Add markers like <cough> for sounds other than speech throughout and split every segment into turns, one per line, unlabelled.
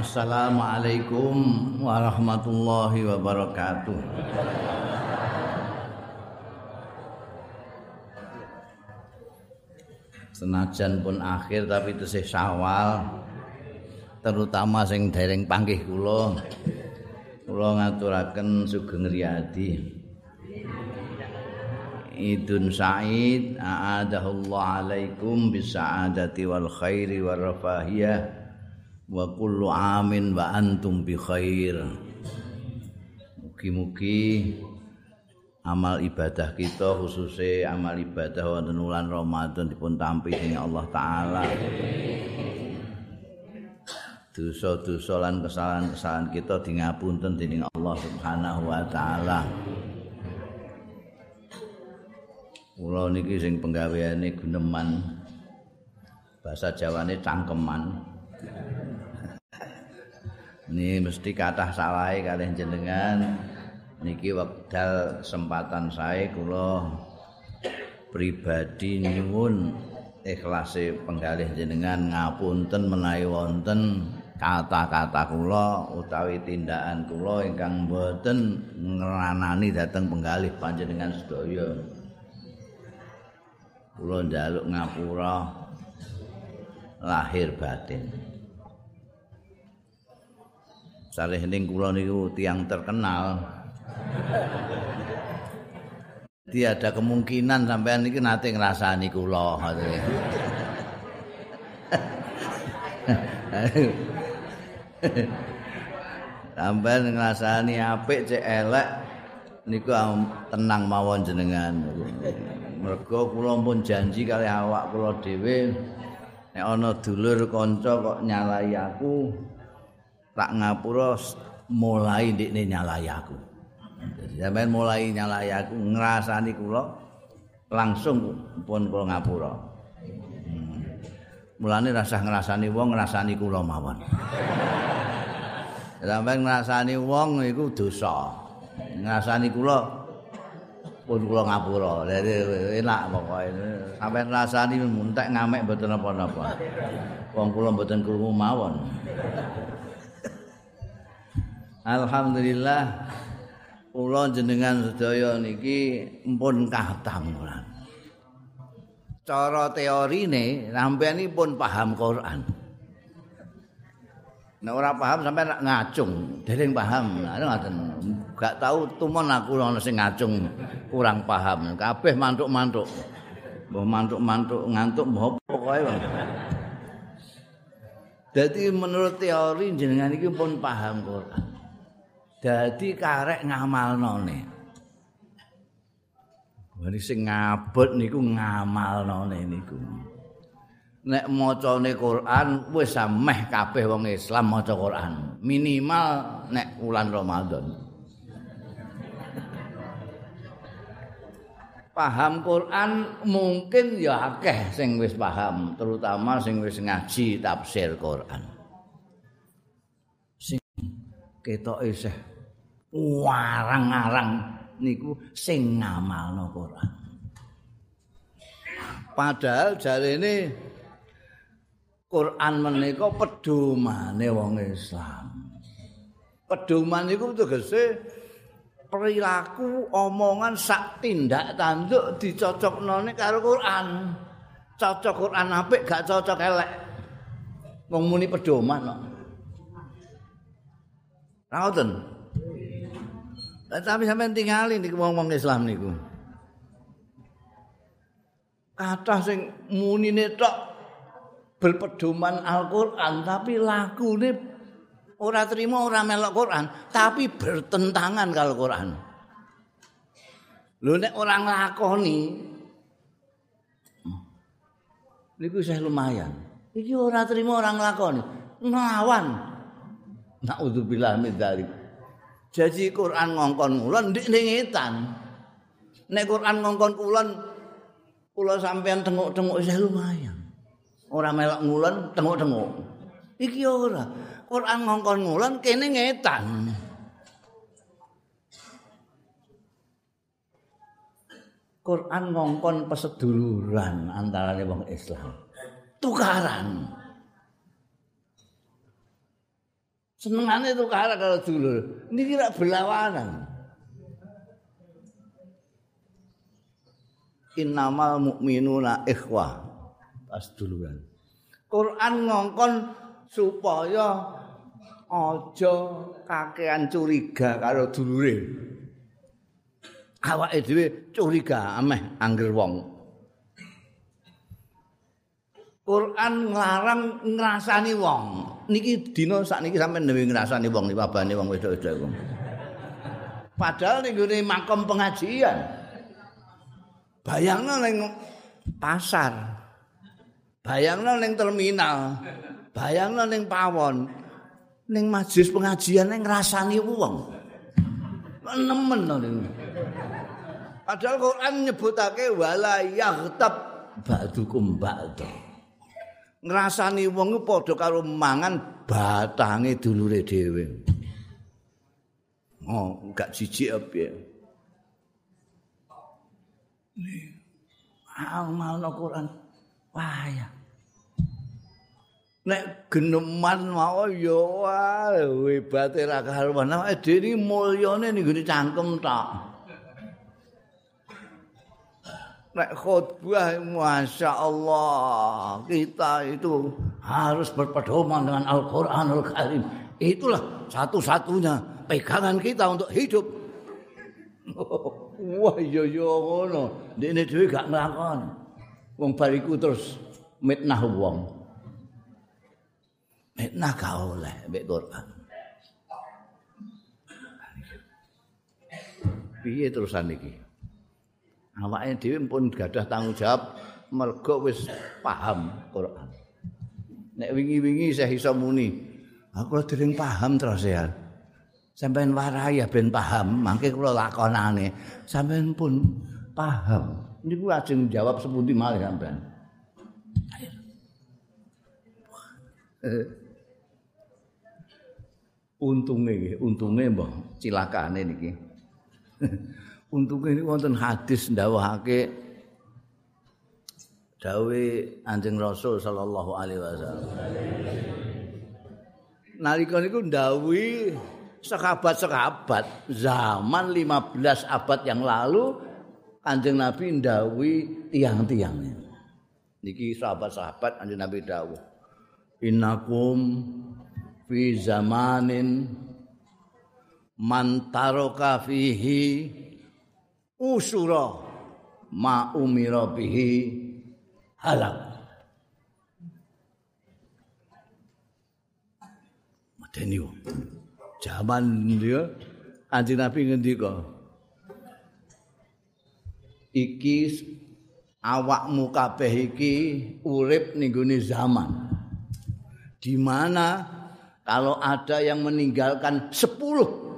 Assalamualaikum warahmatullahi wabarakatuh. Senajan pun akhir tapi tesih Syawal. Terutama sing dereng panggih kula. Kula ngaturaken sugeng riyadi. Idun Said a'adahullah alaikum bisa'adati wal khairi wal rafahiyah wa kullu amin wa antum bi khair. Mugi-mugi amal ibadah kita khususnya amal ibadah wonten bulan Ramadan dipun tampi dening Allah taala. Dosa-dosa lan kesalahan-kesalahan kita dingapunten dening Allah Subhanahu wa taala. Kula niki sing penggaweane guneman. Bahasa Jawane cangkeman. Ini mesti kathah salahe kalih jenengan. Niki wekdal kesempatan saya kula pribadi nyuwun ikhlase penggalih jenengan ngapunten menawi wonten kata-kata kula utawi tindakan kula ingkang boten ngranani dhateng penggalih panjenengan sedaya. kula njaluk ngapura lahir batin. Saleh ning kula niku tiang terkenal. Jadi ada kemungkinan sampean iki nate ngrasani kula Sampean ngrasani apik cek elek niku tenang mawon jenengan. Mergo kula pun janji kali awak kula dhewe nek ana dulur kanca kok nyalai aku tak ngapura mulai ndekne nyalai aku. Sampeyan mulai nyalai aku ngrasani kula langsung pun kula ngapura. Hmm. Mulane rasah ngrasani wong ngrasani kula mawon. <laughs> Sampeyan ngrasani wong iku dosa. Ngrasani kula pun kula ngapura. Dadi enak pokoke. Sampai rasani muntek ngamek mboten apa-apa. Wong kula mboten krungu mawon. Alhamdulillah kula jenengan sedaya niki mpun kathah mulan. Cara teorine sampeyan pun paham Quran. Nek ora paham sampai nak ngacung, dereng paham. Nah, ngoten. Gak tahu tumon aku ana sing ngacung kurang paham. Kabeh mantuk-mantuk. Mbah mantuk-mantuk ngantuk mbah pokoke. Dadi menurut teori jenengan iki pun paham Quran. Dadi karek ngamalnone. Wani sing ngabot niku ngamalnone niku. nek macane Quran wis sameh kabeh wong Islam maca Quran minimal nek wulan Ramadan paham Quran mungkin ya akeh sing wis paham terutama sing wis ngaji tafsir Quran sing ketok isih warang-arang niku sing ngamalno Quran padahal jarene Quran menika pedomane wong Islam. Pedoman iku tegese perilaku omongan sak tindak tanduk dicocoknone karo Quran. Cocok Quran apik gak cocok elek. Wong muni pedoman kok. Raoten. Tapi sampean tingali niku wong-wong Islam niku. Kathah sing munine tok berpedoman Al-Qur'an tapi lakune ora terima ora melok Quran tapi bertentangan karo Quran. Lho nek ora nglakoni niku saya lumayan. Iki ora terima ora nglakoni, nglawan. Nauzubillah min dzalik. Jadi Quran ngongkon ngulon ndik ngetan. Nek Quran ngongkon kulon kula sampean tenguk-tenguk saya lumayan. ora melok ngulon tenguk-tenguk. Iki ora. Quran ngongkon ngulon kene ngetan. Quran ngongkon peseduluran antara wong Islam. Tukaran. Senengane tukaran karo dulur. Niki rak berlawanan. Innamal mu'minuna ikhwah. Pas duluran. Quran ngongkon supaya aja kakean curiga karo dulure. Awake dhewe curiga ameh angger wong. Quran nglarang ngrasani wong. Niki dina sakniki sampeyan dhewe ngrasani wong niku babane wong wedok-wedok iku. Padahal ning gone makom pengajian. Bayangno ning pasar. Bayangno ning terminal. Bayangno ning pawon. Ning majelis pengajian ning ngrasani wong. Nemen to niku. Padahal Quran nyebutake wala yaghtab ba'dukum ba'dukum. Ngrasani wong padha karo mangan batange dulure dhewe. Oh, gak jijik apa ya? Amal no Quran. Wah ya. Nek geneman mau ya wah hebate ra karuan. Nek dhewe mulyane ning cangkem tok. Nek khutbah Masya Allah kita itu harus berpedoman dengan Al-Quranul Karim. Itulah satu-satunya pegangan kita untuk hidup. <laughs> Wah iya iya ngono. Ini dhewe gak nglakon wong bariku terus mitnah wong. Mitnah gak oleh mbek Quran piye terusan iki awake dhewe pun gadah tanggung jawab mergo wis paham Quran. Nek wingi-wingi saya iso muni, aku dereng paham terus ya. Sampeyan warai ya ben paham, mangke kula lakonane. Sampeyan pun paham. Niku lajeng jawab sepundi malih sampeyan. untunge nggih, untunge mbah cilakane niki. Untuk ini wonten hadis ndawuhake dawe Anjing Rasul sallallahu alaihi wasallam. Nalika niku ndawuhi sekabat-sekabat zaman 15 abad yang lalu Kanjeng Nabi ndawuhi tiang-tiang niki sahabat-sahabat Kanjeng Nabi dawuh innakum fi zamanin man taraka fihi usura. Ma umira bihi halak. Mateni wong jaman dia anjing nabi ngendika iki awakmu kabeh iki urip ning zaman. Di mana kalau ada yang meninggalkan sepuluh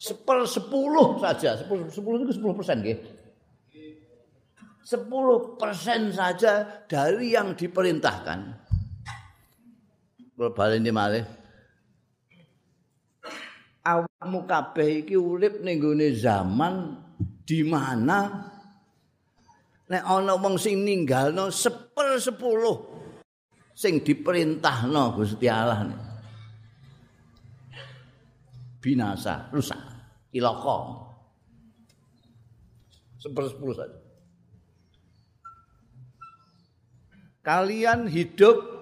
Seper sepuluh saja, sepuluh, sepuluh itu sepuluh persen, gitu. Sepuluh persen saja dari yang diperintahkan. Kalau balik ini malah. Awakmu kabeh iki urip ning zaman di mana nek ana wong sing ninggalno seper sepuluh sing diperintahno Gusti Allah binasa rusak iloko. Sepersepuluh saja. Kalian hidup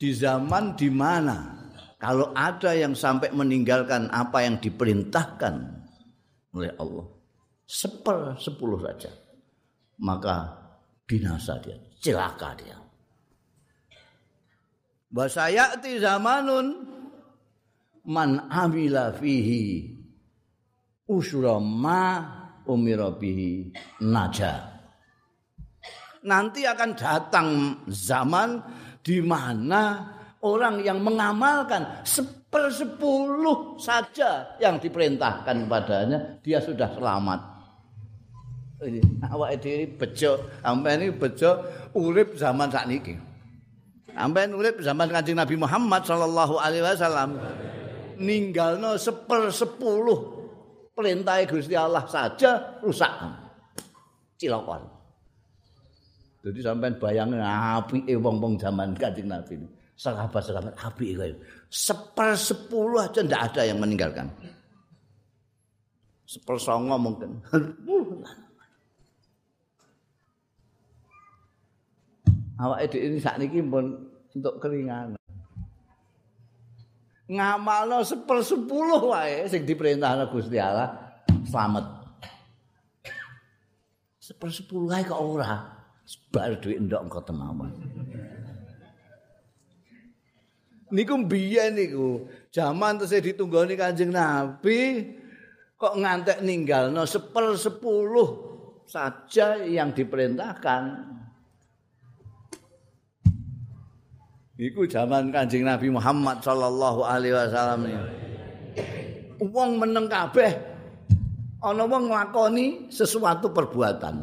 di zaman di mana kalau ada yang sampai meninggalkan apa yang diperintahkan oleh Allah seper sepuluh saja maka binasa dia celaka dia Basayati zamanun man amila fihi. Usra ma umira bihi. Naja. Nanti akan datang zaman di mana orang yang mengamalkan sepersepuluh saja yang diperintahkan padanya dia sudah selamat. Awak ini bejo sampai ini bejo urip zaman saat ini sampai urip zaman kanjeng Nabi Muhammad Sallallahu Alaihi Wasallam ninggalno seper sepuluh perintah Gusti Allah saja rusak cilokon jadi sampai bayangin api wong-wong zaman kanjeng Nabi sahabat-sahabat api itu. Sepersepuluh aja tidak ada yang meninggalkan. Sepersongo mungkin. Awak ini saat ini pun untuk keringan. Ngamalno sepersepuluh wae sing diperintahno Gusti Allah selamat. Sepersepuluh wae kok ora. Sebar duit ndok engko temawan. Niku biyen niku, jaman tesih ditunggoni Kanjeng Nabi kok ngantek ninggalno sepersepuluh saja yang diperintahkan. Iku zaman Kanjeng Nabi Muhammad sallallahu alaihi wasallam. Wong meneng kabeh ana wong nglakoni sesuatu perbuatan.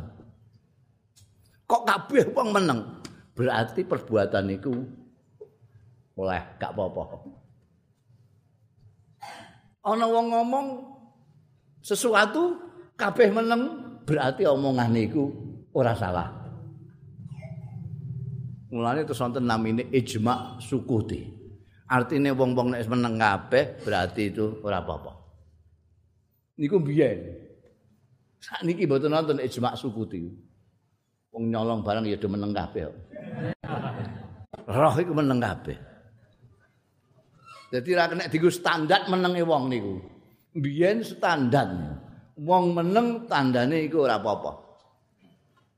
Kok kabeh wong meneng? Berarti perbuatan iku oleh gak apa-apa. Ana wong ngomong sesuatu kabeh meneng berarti omongan iku ora salah. Mulane terus wonten namine ijma sukuti. Artine wong-wong nek meneng kabeh berarti itu ora apa-apa. Niku biyen. Sakniki mboten nonton ijma sukuti. Wong nyolong barang ya do meneng kabeh. Roh iku meneng kabeh. Dadi ra kena diku standar menenge wong niku. Biyen standar. Wong meneng tandane iku ora apa-apa.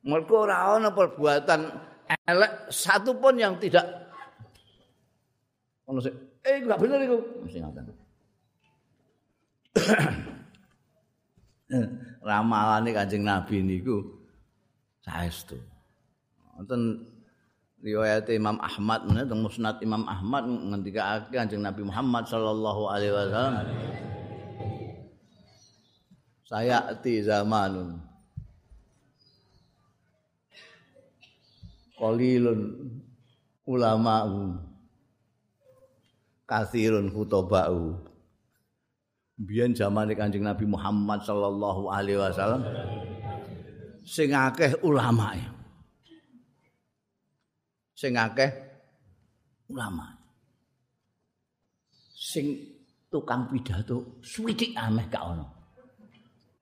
Mergo ora ana perbuatan elek satu pun yang tidak. Ono sik eh enggak bener iku. Mesti ngoten. <coughs> Ramalane Kanjeng Nabi niku saestu. Wonten riwayat Imam Ahmad tentang Musnad Imam Ahmad ngendika Kanjeng Nabi Muhammad sallallahu alaihi wasallam. Saya ti zamanun qalilun ulama'u kathirun khutoba'u. Biyen zamane Kanjeng Nabi Muhammad sallallahu alaihi wasallam sing akeh ulamae. Sing akeh ulama sing tukang pidato suwidik ameh gak ono.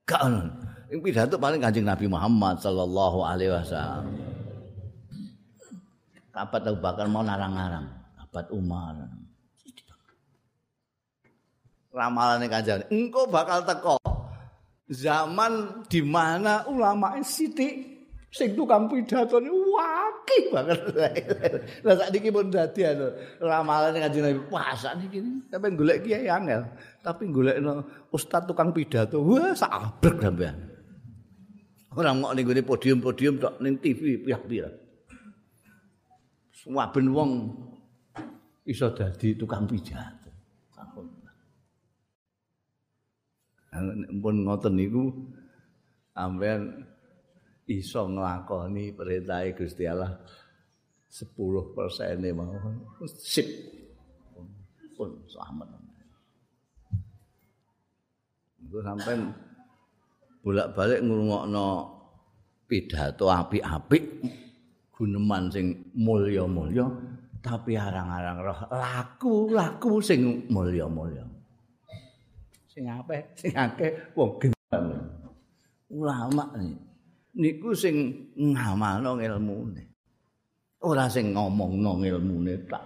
Gak ono. Pidato paling Kanjeng Nabi Muhammad sallallahu alaihi wasallam Kabat Abu Bakar mau narang-narang, kabat Umar. Ramalan kanjeng, engkau bakal teko zaman di mana ulama siti sing tukang pidato ini wakil banget. <laughs> Lah saat ini pun dadi anu ramalan kanjeng Nabi puasa niki tapi golek kiai angel, tapi golek no, ustad tukang pidato wah sabrek sampean. Orang mau ning podium-podium tok ning TV pihak-pihak. Waben wong iso dadi tukang pijato. Pun ngoten niku sampean iso nglakoni perintah Gusti Allah 10% e mau sip pun selamat. Iku sampean bolak-balik ngrungokno pidato apik-apik guneman sing mulya-mulya tapi arang-arang roh laku-laku sing mulya-mulya. Sing apik, sing akeh wong gendang. Ulama niku sing ngamalno ilmune. Ora sing ngomongno ilmune tak.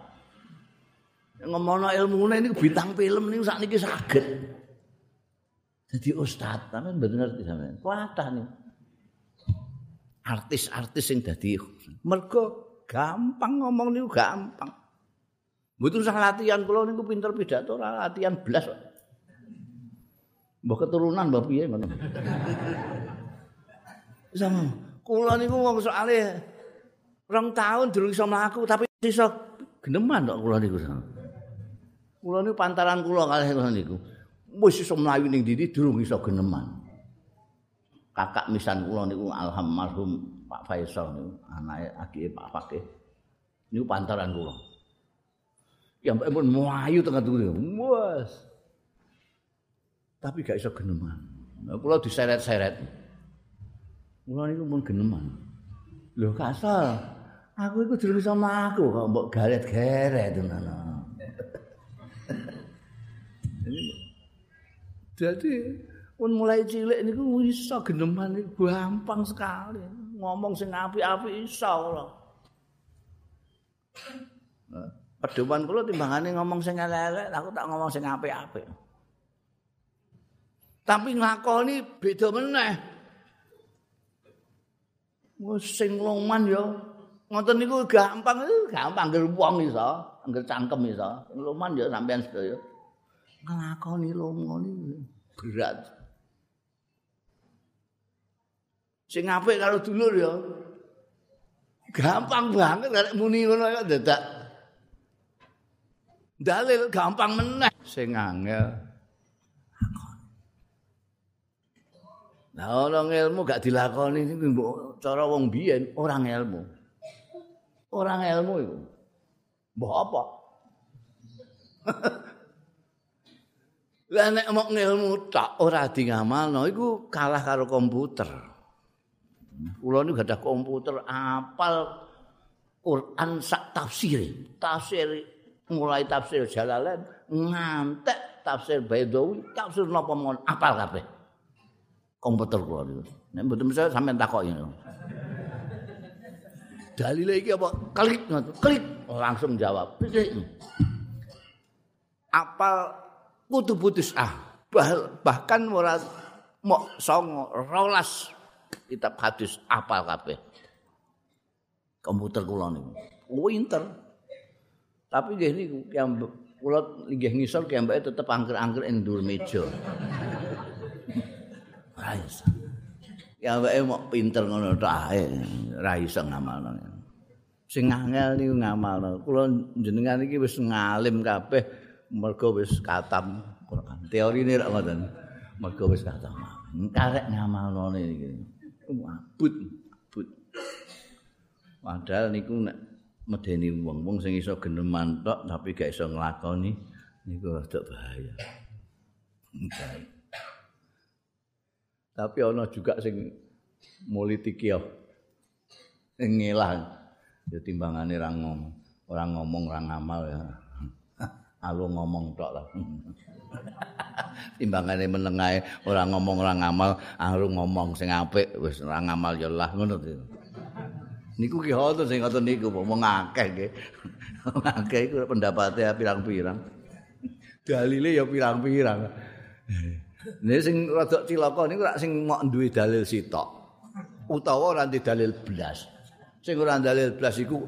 Ngomongno ilmune niku bintang film niku sakniki saged. Jadi ustaz, tapi bener ngerti sampean. Kuatah niku. Artis-artis sing dadi mergo gampang ngomong niku gampang. Mboten usah latihan kula niku pinter pidato ora latihan blas. Mbah keturunan mbah piye ngono. Sama kula niku wong soalé rong tahun durung iso mlaku tapi iso geneman kok kula niku. Kula niku pantaran kula kalih kula niku. Wis iso mlayu ning ndi durung iso geneman. Kakak misan kula niku alhamdulillah Pak Faisal niku anake adike Pak Fakih. Niku pantaran kula. Ya mbak pun melayu tengah dulu wes. Tapi gak iso geneman. Kula diseret-seret. Kula niku pun geneman. Lho kasal Aku iku durung iso mlaku kok mbok garet-garet tenan. <laughs> Jadi pun mulai cilik niku iso geneman gampang sekali. Ngomong sing apik-apik iso kula. Pedoman kula timbangane ngomong sing elek-elek, aku tak ngomong sing apik-apik. Tapi nglakoni beda meneh. Wes sing loman ya ngoten niku gampang, gampang ngger wong iso, ngger cangkem iso. Loman ya sampean sedaya. Nglakoni lomo niku berat. Sing apik karo dulur ya gampang banget nek muni ngono ya dadak. Dalil gampang meneh sing angel. Nah, orang ilmu gak dilakoni ini cara wong biyen orang ilmu. Orang ilmu itu. Mbah apa? <laughs> Lah nek mok ilmu tak ora di ngamalno iku kalah karo komputer. Kula niku gadah komputer apal Quran sak tafsir. Tafsir mulai tafsir Jalalain ngantek tafsir Baidawi, tafsir napa mon apal kabeh. komputer kula niku. Nek mboten bisa sampean takoki. Dalile iki apa? Klik. Klik langsung jawab. Apal kudu putus ah. bahkan ora mok songo rolas kitab hadis apal kabeh. Komputer kula niku. Winter. Tapi nggih niku yang kula nggih ngisor ki tetep angker-angker ing dhuwur meja. <laughs> Ra iso. Ya wae mok pinter ngono tok ae, ra iso ngamalno. Sing angel niku ngamalno. Kula jenengan iki wis ngalim kabeh mergo wis katam Quran. Teorine ra ngoten. Mergo wis katam. Karek ngamalno iki. Abut, abut. Padahal niku nek medeni wong-wong sing iso geneman tok tapi gak iso nglakoni niku rada bahaya. Tapi ana juga sing mulitiki yo sing ngilang. Ya timbangane ra ngomong ora ngomong ora ngamal ya. Alu ngomong tok lah <laughs> timbangane menengae ora ngomong ora ngamal alu ngomong sing apik wis ora ngamal ya lah ngono niku ki hoto sing ngoten niku wong akeh nggih akeh iku pendapate pirang-pirang dalile ya pirang-pirang Nek sing rada cilaka niku rak sing mok duwe dalil sitok. Utawa ora ndek dalil blas. Sing ora dalil blas iku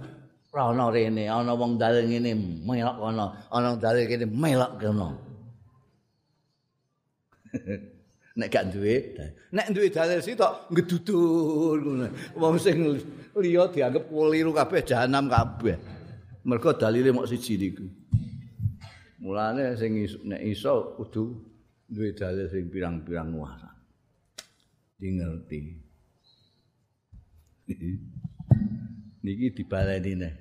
ora ana rene, ana wong dalil ngene melok kono, ana dalil kene melok kono. <laughs> Nek gak duwe, nek duwe dalil sitok ngedudur ngono. Wong sing liya dianggep keliru kabeh jahanam kabeh. Mergo dalile mok siji niku. Mulane sing nek iso kudu duwe dalil sing pirang-pirang kuasa. Di ngerti. <laughs> Niki dibaleni nih.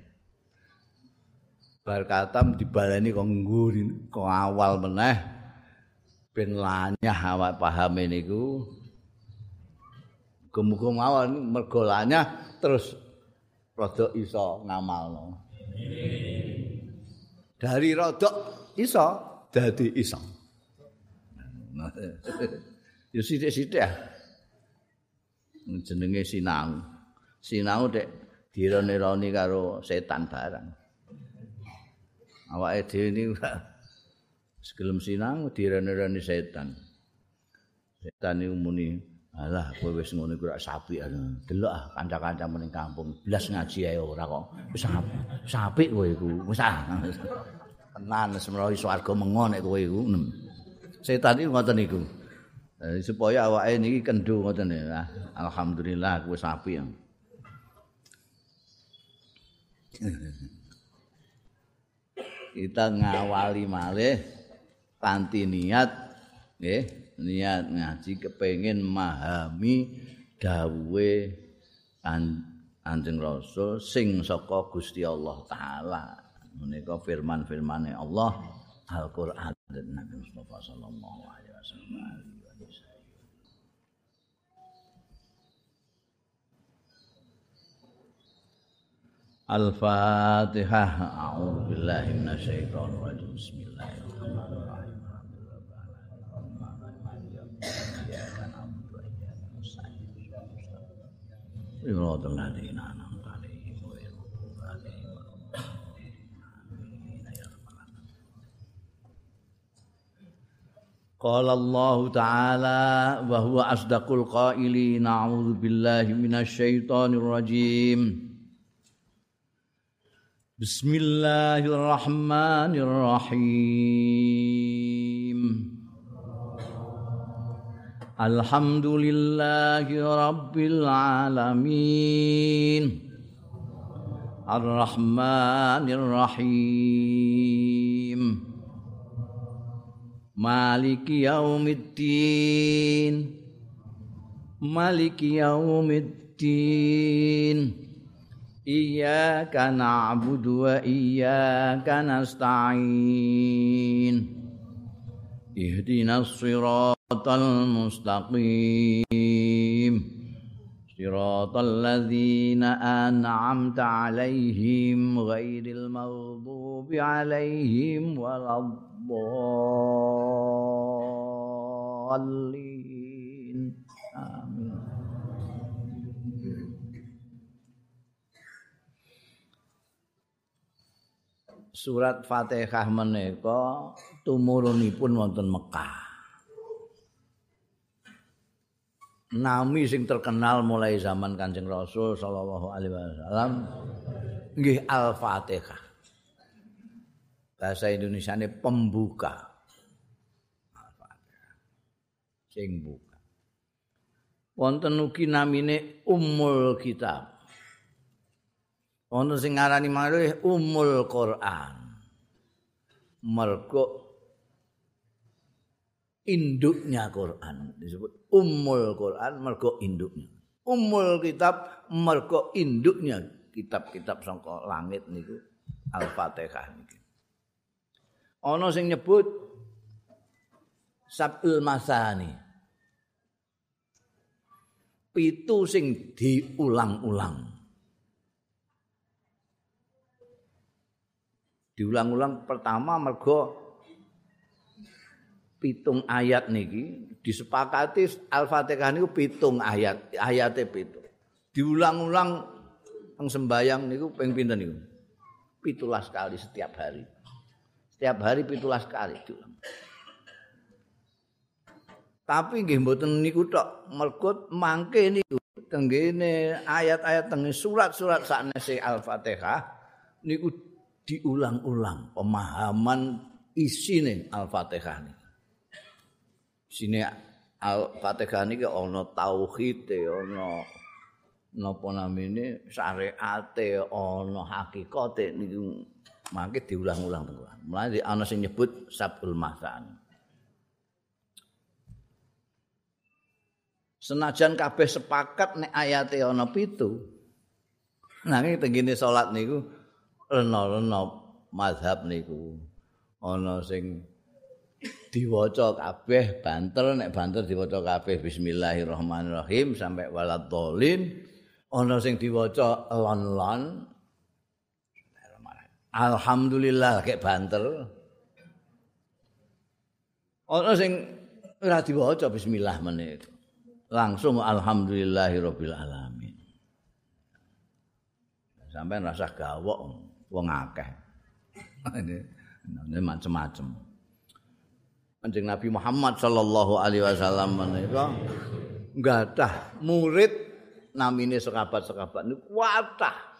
Bar katam dibaleni kok ngguri kok awal meneh ben lanyah awak paham niku. Muga-muga mawon mergo lanyah terus rada iso ngamalno. Dari rodok iso dadi iso. ya sithik-sithik ah. Jenenge sinau. Sinau dek dirone-roni karo setan barang. Awake dhewe niku <laughs> segelem sinau dirone-roni setan. Setan niku muni, "Alah, kowe wis ngono iku rak sapi Delok ah kanca-kanca ning kampung, blas ngaji ae ora kok. Wis apik kowe iku. Wis ah. Tenan semrohi swarga mengon nek kowe iku. setan iki ngoten niku. Eh, supaya awake niki kendu ngoten ya. Alhamdulillah aku sapi ya. Kita ngawali malih kanthi niat nggih, niat ngaji kepengin memahami dawuhe Anjing Rasul sing saka Gusti Allah taala. Menika firman-firmane Allah Al-Qur'an dan Nabi Mustafa sallallahu alaihi wasallam. Al-Fatihah. A'udzu billahi. Bismillahirrahmanirrahim. الذين عليهم غير قال الله تعالى وهو أصدق القائلين أعوذ بالله من الشيطان الرجيم. بسم الله الرحمن الرحيم. Alhamdulillahi Rabbil Alamin. Ar-Rahmanirrahim Maliki Yaumiddin. Maliki Yaumiddin. Iyaka na'budu wa iyaka nasta'in. Ihdinas sirat siratal mustaqim. Siratal ladzina an'amta alaihim ghairil maghdubi alaihim waladdallin. Amin. Surat Fatihah menika tumurunipun wonten Mekah. Nami sing terkenal mulai zaman Kanjeng Rasul sallallahu alaihi wasallam nggih Al-Fatihah. Bahasa pembuka. Al-Fatihah. Sing buka. Wonten ugi namine Ummul Kitab. Wonten sing ngarani malih Ummul Quran. Mergo induknya Quran disebut Ummul Quran mergo induknya. Ummul Kitab mergo induknya kitab-kitab sangka langit niku Al-Fatihah niki. Ana sing nyebut Sab'ul Masani. Pitu sing diulang-ulang. Diulang-ulang pertama mergo pitung ayat niki disepakati Al-Fatihah niku pitung ayat, ayate pitu. Diulang-ulang teng sembayang niku ping pinten niku? Pitulas kali setiap hari. Setiap hari pitulas kali diulang. Tapi nggih mboten niku tok, mergo mangke niku tenggene ayat-ayat teng surat-surat saknese Al-Fatihah niku diulang-ulang pemahaman isine Al-Fatihah niku. Sini Al-Fatihah niki ana tauhid ana napa namine syariate ana hakikate niku mangke diulang-ulang. Mulane ana sing nyebut Sabul Masan. Senajan kabeh sepakat nek ayate ana pitu. Nanging tengene salat niku lena-lena mazhab niku ana sing diwaca kabeh banter nek banter diwaca kabeh bismillahirrahmanirrahim sampai waladolin ana sing diwaca lon-lon alhamdulillah kayak banter. Ana sing ora diwaca bismillah meneh langsung alhamdulillahirabbil alamin sampai rasa gawok wong akeh. <laughs> Ini macam-macam Kanjeng Nabi Muhammad sallallahu alaihi wasallam menika gadah murid namine sekabat-sekabat niku watah.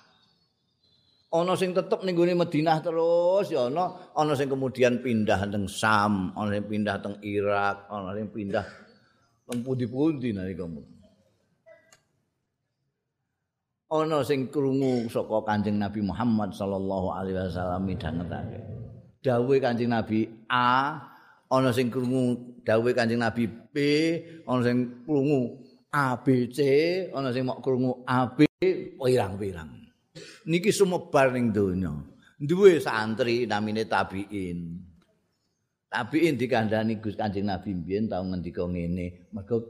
Ana sing tetep ning gone Madinah terus ya ana, ana sing kemudian pindah teng Sam, ana sing pindah teng Irak, ana sing pindah teng pundi-pundi nalika Ana sing krungu saka Kanjeng Nabi Muhammad sallallahu alaihi wasallam midhangetake. Dawuhe Kanjeng Nabi A ana sing krungu dawuhe Kanjeng Nabi B, ana sing krungu A B C, ana sing mok krungu A B pirang-pirang. Niki sumebar ning donya. Duwe santri namine tabiin. Tabiin dikandani Gus Kanjeng Nabi mbiyen tau ngendika ngene, mergo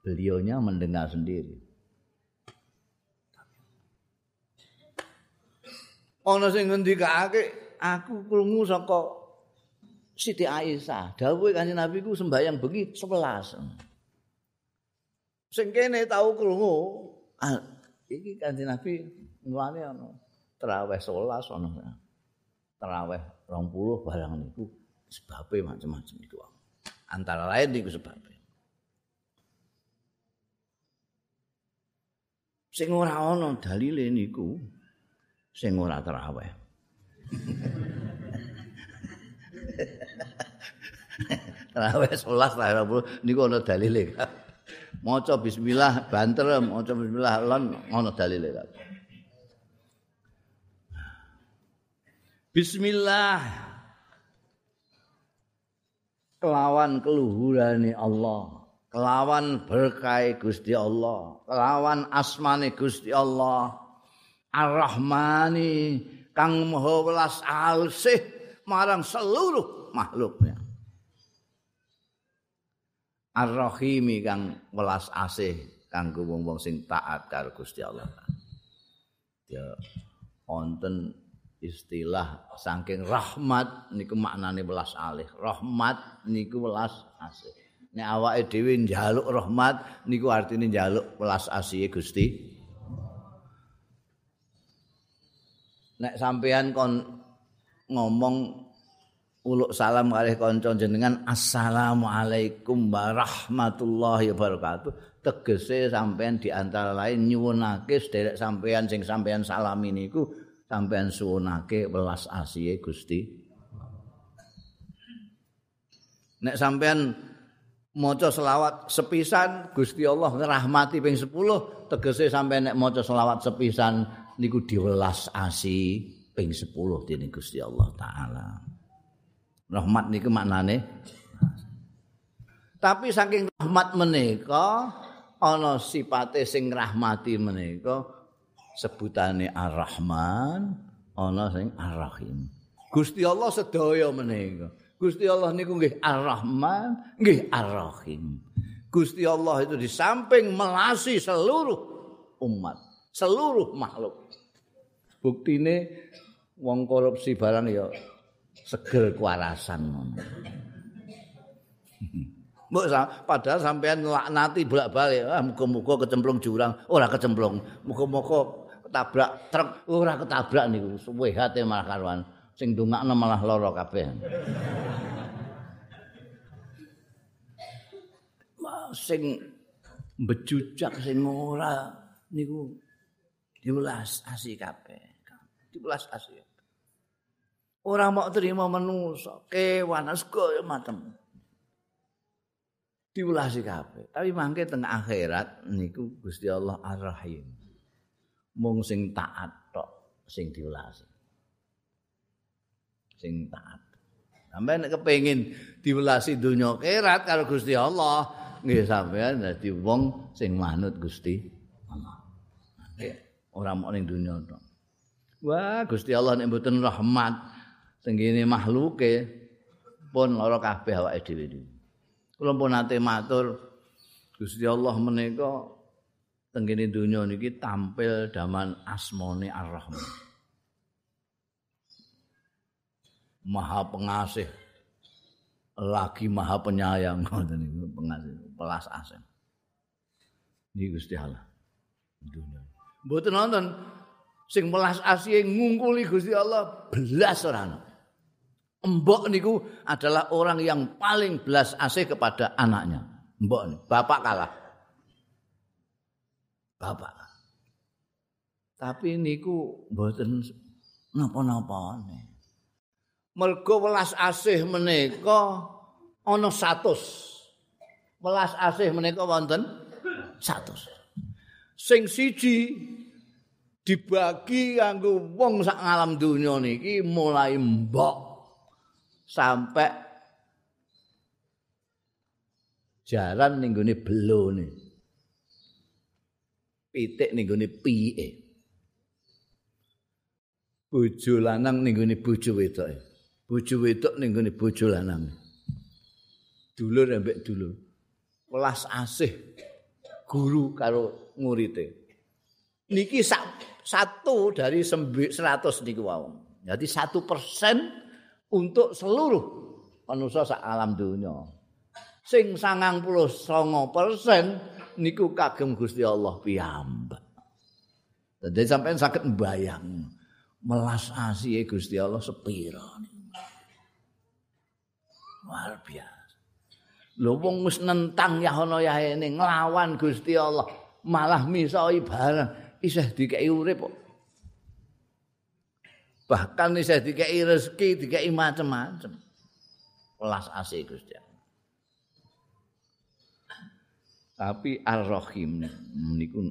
beliaunya mendengar sendiri. ana sing ngendikake aku krungu saka Siti Aisyah dawuhe kanjeng Nabi ku sembahyang bengi 11 sing kene tau krungu ah, iki kanjeng Nabi ngene ana traweh 11 ana traweh 20 barang niku sebabe macam-macam iku antara lain niku sebabe. Sing ora ana dalile niku sing ora traweh <laughs> traweh 11 lah niku ana dalile. Maca bismillah banter maca bismillah lan ana dalile Bismillah. Kelawan keluhurane Allah. Kelawan berkah Gusti Allah. Kelawan asmane Gusti Allah. Ar-Rahmani kang maha welas alsih marang seluruh makhluknya Ar-Rahimi kang welas asih kanggo wong-wong sing taat karo Gusti Allah ya wonten istilah saking rahmat niku maknane welas alih. Rahmat niku welas asih. Nek awake dhewe njaluk rahmat niku artine njaluk welas asih Gusti. Nek sampean kon ngomong uluk salam kalih kanca jenengan assalamualaikum warahmatullahi wabarakatuh tegese sampean di antara lain nyuwunake sederek sampean sing sampean salami niku sampean suwunake welas asihe Gusti. Nek sampean maca selawat sepisan Gusti Allah ngrahmati ping 10 tegese sampean nek maca selawat sepisan niku diwelas asi ping 10 dening Gusti Allah taala. Rahmat niku maknane Tapi saking rahmat menika ana sipate sing rahmati menika sebutane Ar-Rahman ana sing Ar-Rahim. Gusti Allah sedaya menika. Gusti Allah niku nggih Ar-Rahman, nggih Ar-Rahim. Gusti Allah itu di samping melasi seluruh umat, seluruh makhluk. Buktine wong korupsi barang ya segel kuarasan ngono. <laughs> Mbok padahal sampean nglaknati bolak-balik, ah muga-muga kecemplung jurang, ora kecemplung. Muga-muga ketabrak truk ora ketabrak niku suwehate malah karuan. Sing ndongakno malah lara kabeh. Sing bejujak sing ora niku diulas asih kabeh. Diulas asih ora mau terima menungso kewan segala macam diulasi kabeh tapi mangke teng akhirat niku Gusti Allah Ar-Rahim mung sing taat tok sing diulasi. Sing taat. Sampai nek kepengin diulasi donya akhirat karo Gusti Allah, nggih sampean dadi wong sing manut Gusti Allah. Ora mok ning donya tok. Wah, Gusti Allah nek mboten rahmat sing ngene makhluke pun lara kabeh awake dhewe. Kula pun nate matur Gusti Allah menika tenggene donya niki tampil daman asmone Ar-Rahman. Maha pengasih lagi maha penyayang <laughs> ngoten niku pengasih pelas asih. Niki Gusti Allah. Dunya. Mboten nonton sing pelas asih ngungkuli Gusti Allah belas ora ana. Mbok niku adalah orang yang paling belas asih kepada anaknya. Mbok bapak kalah. bapak. Tapi niku mboten napa-napa. Mergo welas asih menika ana 100. Welas asih menika wonten 100. Sing siji dibagi kanggo wong sak ngalam donya niki mulai mbok sampai jalan ning gone belone. pitik ning gone piyike. Bojo lanang ning gone bojo wedok. Bojo wedok ning gone bojo lanang. Dulur ambek dulur. Welas asih guru karo ngurite. Niki satu dari seratus niku wau. Jadi satu persen untuk seluruh manusia sak alam dunia. Sing sangang puluh songo persen niku kagem Gusti Allah piyambak. Jadi sampai sakit bayang melas asih Gusti Allah sepiro. Luar biasa. Lho wong wis nentang ya ana ya ini nglawan Gusti Allah, malah misoi barang isih dikeki urip kok. Bahkan isih dikeki rezeki, dikeki macam-macam. Welas asih Gusti. Tapi Ar-Rahim niku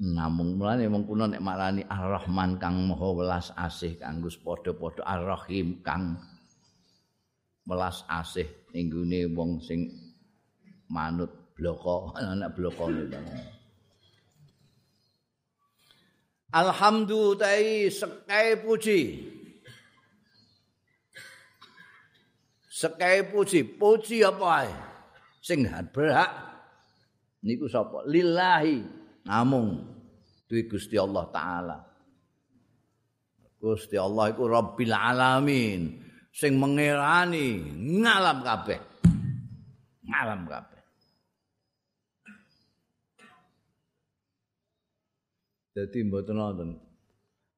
namung mulane wong kuna nek marani Ar-Rahman kang maha welas asih kanggo padha-padha Ar-Rahim kang welas asih ning wong sing manut bloko <laughs> anak Alhamdulillah sekai puji. Sekai puji. Puji apa ae? Sing berhak niku sapa? Lillahi. Namung. Duwe Gusti Allah taala. Gusti Allah iku Rabbil alamin. Sing mengerani ngalam kabeh. Ngalam kabeh Dadi mboten wonten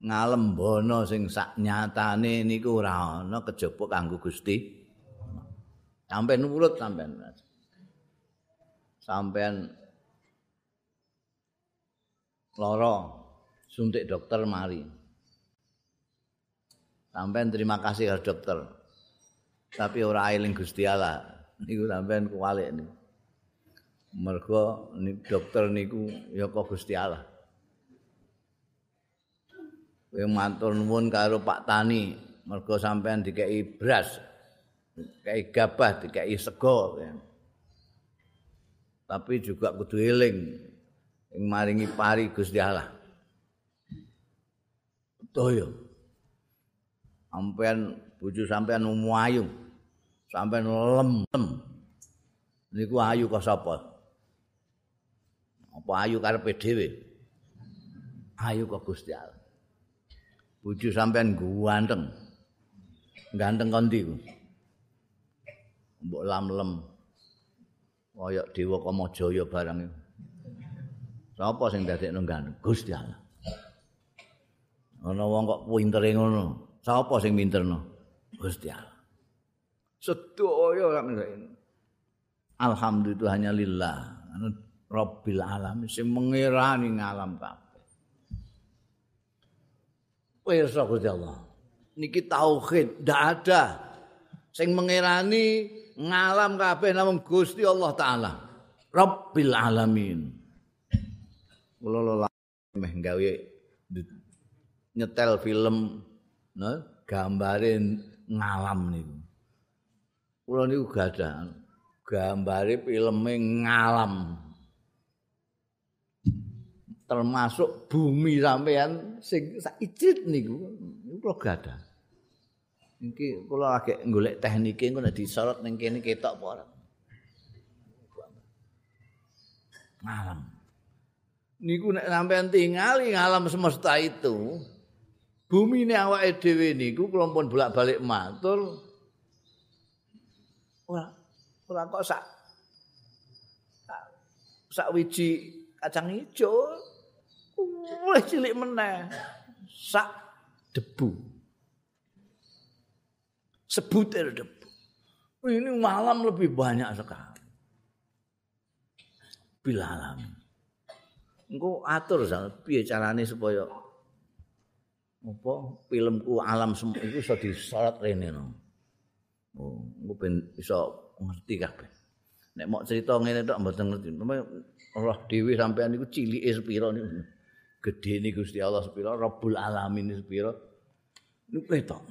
ngalembono sing sak nyatane niku ora ana kejaba kanggo Gusti. Sampai nurut sampean. Sampean loro suntik dokter mari. Sampean terima kasih karo dokter. Tapi ora eling Gusti Allah. Niku sampean kuwalik niku. Mergo dokter niku ya kok Gusti Allah. Kowe matur nuwun karo Pak Tani. Mergo sampean dikeki beras dikeki gabah dikeki sego. Tapi juga kudu eling ing maringi pari Gusti Allah. Toyo sampean bojo sampean ayu. Sampean lem niku ayu kok sapa? Apa ayu karepe dhewe? Ayu kok Gusti Allah bojo sampean ganteng. Ganteng kondi ku. Mbok lam-lem. Kaya Dewa Kamajaya barang iku. Sapa sing dadekno ganteng? Gusti Allah. Ana wong kok pintere ngono. Sapa sing pinterno? Gusti Allah. Sedaya sak Alhamdulillah hanya lillah. Rabbil alamin sing mengerani ngalam kabeh. Pirsa Gusti Allah. Niki tauhid ndak ada sing mengerani ngalam kabeh namung Gusti Allah taala. Rabbil alamin. Kula lho meh gawe nyetel film nah, gambare ngalam niku. Kula niku gadah gambare filme ngalam. Termasuk bumi sampean sing saijit niku kula gadah. Iki kula lagi golek teknike engko nek disorot ning kene ketok apa ora. Malam. Niku nek sampean tingali ngalam semesta itu bumi ini awake dhewe niku kula pun bolak-balik matur ora ora kok sak sak wiji kacang hijau mulai cilik meneh sak debu sebutir debu ini malam lebih banyak sekali bila alam engko atur piye carane supaya apa filmku alam semua itu iso disorot rene no. Oh, engko ben iso ngerti kabeh. Nek mau cerita ngene tok mboten ngerti. Roh dhewe sampean niku cilike sepira niku. Gede Gusti Allah sepiro, Rabbul Alamin ini sepiro. Ini ketok.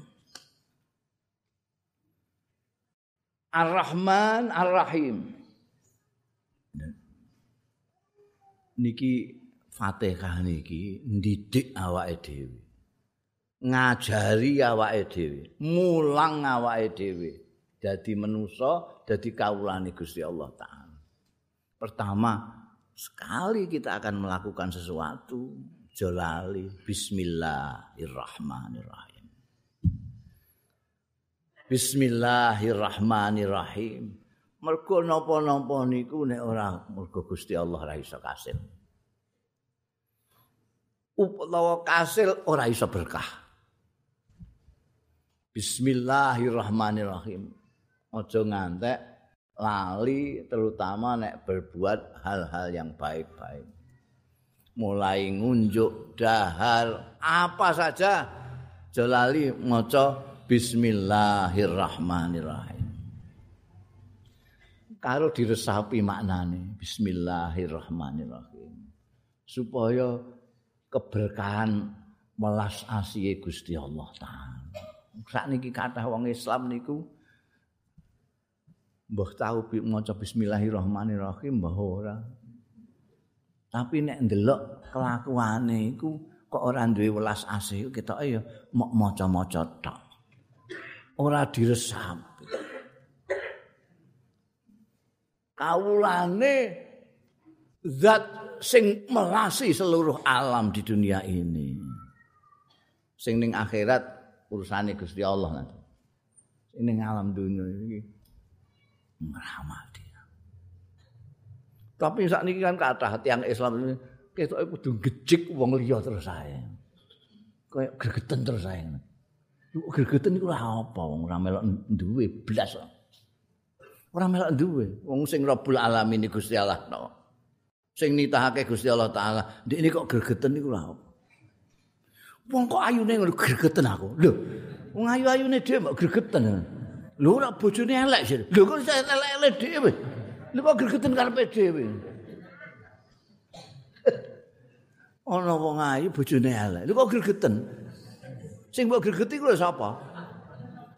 Ar-Rahman, Ar-Rahim. Niki Fatihah niki ndidik awake dhewe. Ngajari awake dhewe, mulang awake dhewe dadi manusa, dadi kawulane Gusti Allah taala. Pertama, sekali kita akan melakukan sesuatu Jolali Bismillahirrahmanirrahim. Bismillahirrahmanirrahim. Mergo napa-napa niku nek ora mergo Gusti Allah ora iso kasil. Utawa kasil ora iso berkah. Bismillahirrahmanirrahim. Aja ngantek lali terutama nek berbuat hal-hal yang baik-baik. Mulai ngunjuk dahar apa saja jalali maca bismillahirrahmanirrahim. karo diresapi maknane bismillahirrahmanirrahim supaya keberkahan melas asihe Gusti Allah taala sakniki kathah wong Islam niku mbah tau maca bismillahirrahmanirrahim mbah ora tapi nek ndelok kelakuane iku kok ora duwe welas asih ketoke ya mok maca-maca tok ora diresapi kawulane zat sing melasi seluruh alam di dunia ini. Sing ning akhirat urusane Gusti Allah nanti. Sing ning alam dunia ini merahmati. Tapi saat ini kan kata yang Islam ini kita kudu gejik wong liya terus saya. Kayak gregeten terus saya. Gregeten itu apa wong ora melok duwe blas. ora melok duwe wong sing Rabbul Alamin Gusti Allah no. sing nitahake Gusti Allah taala ndek kok gregeten iku lha apa wong kok ayune ngono gregeten aku lho wong ayu-ayune dhewe kok gregeten lho ora bojone elek sih lho kok elek-elek dhewe lho kok gregeten karepe dhewe <laughs> ana wong ayu bojone elek lho kok gregeten sing mbok gregeti kuwi sapa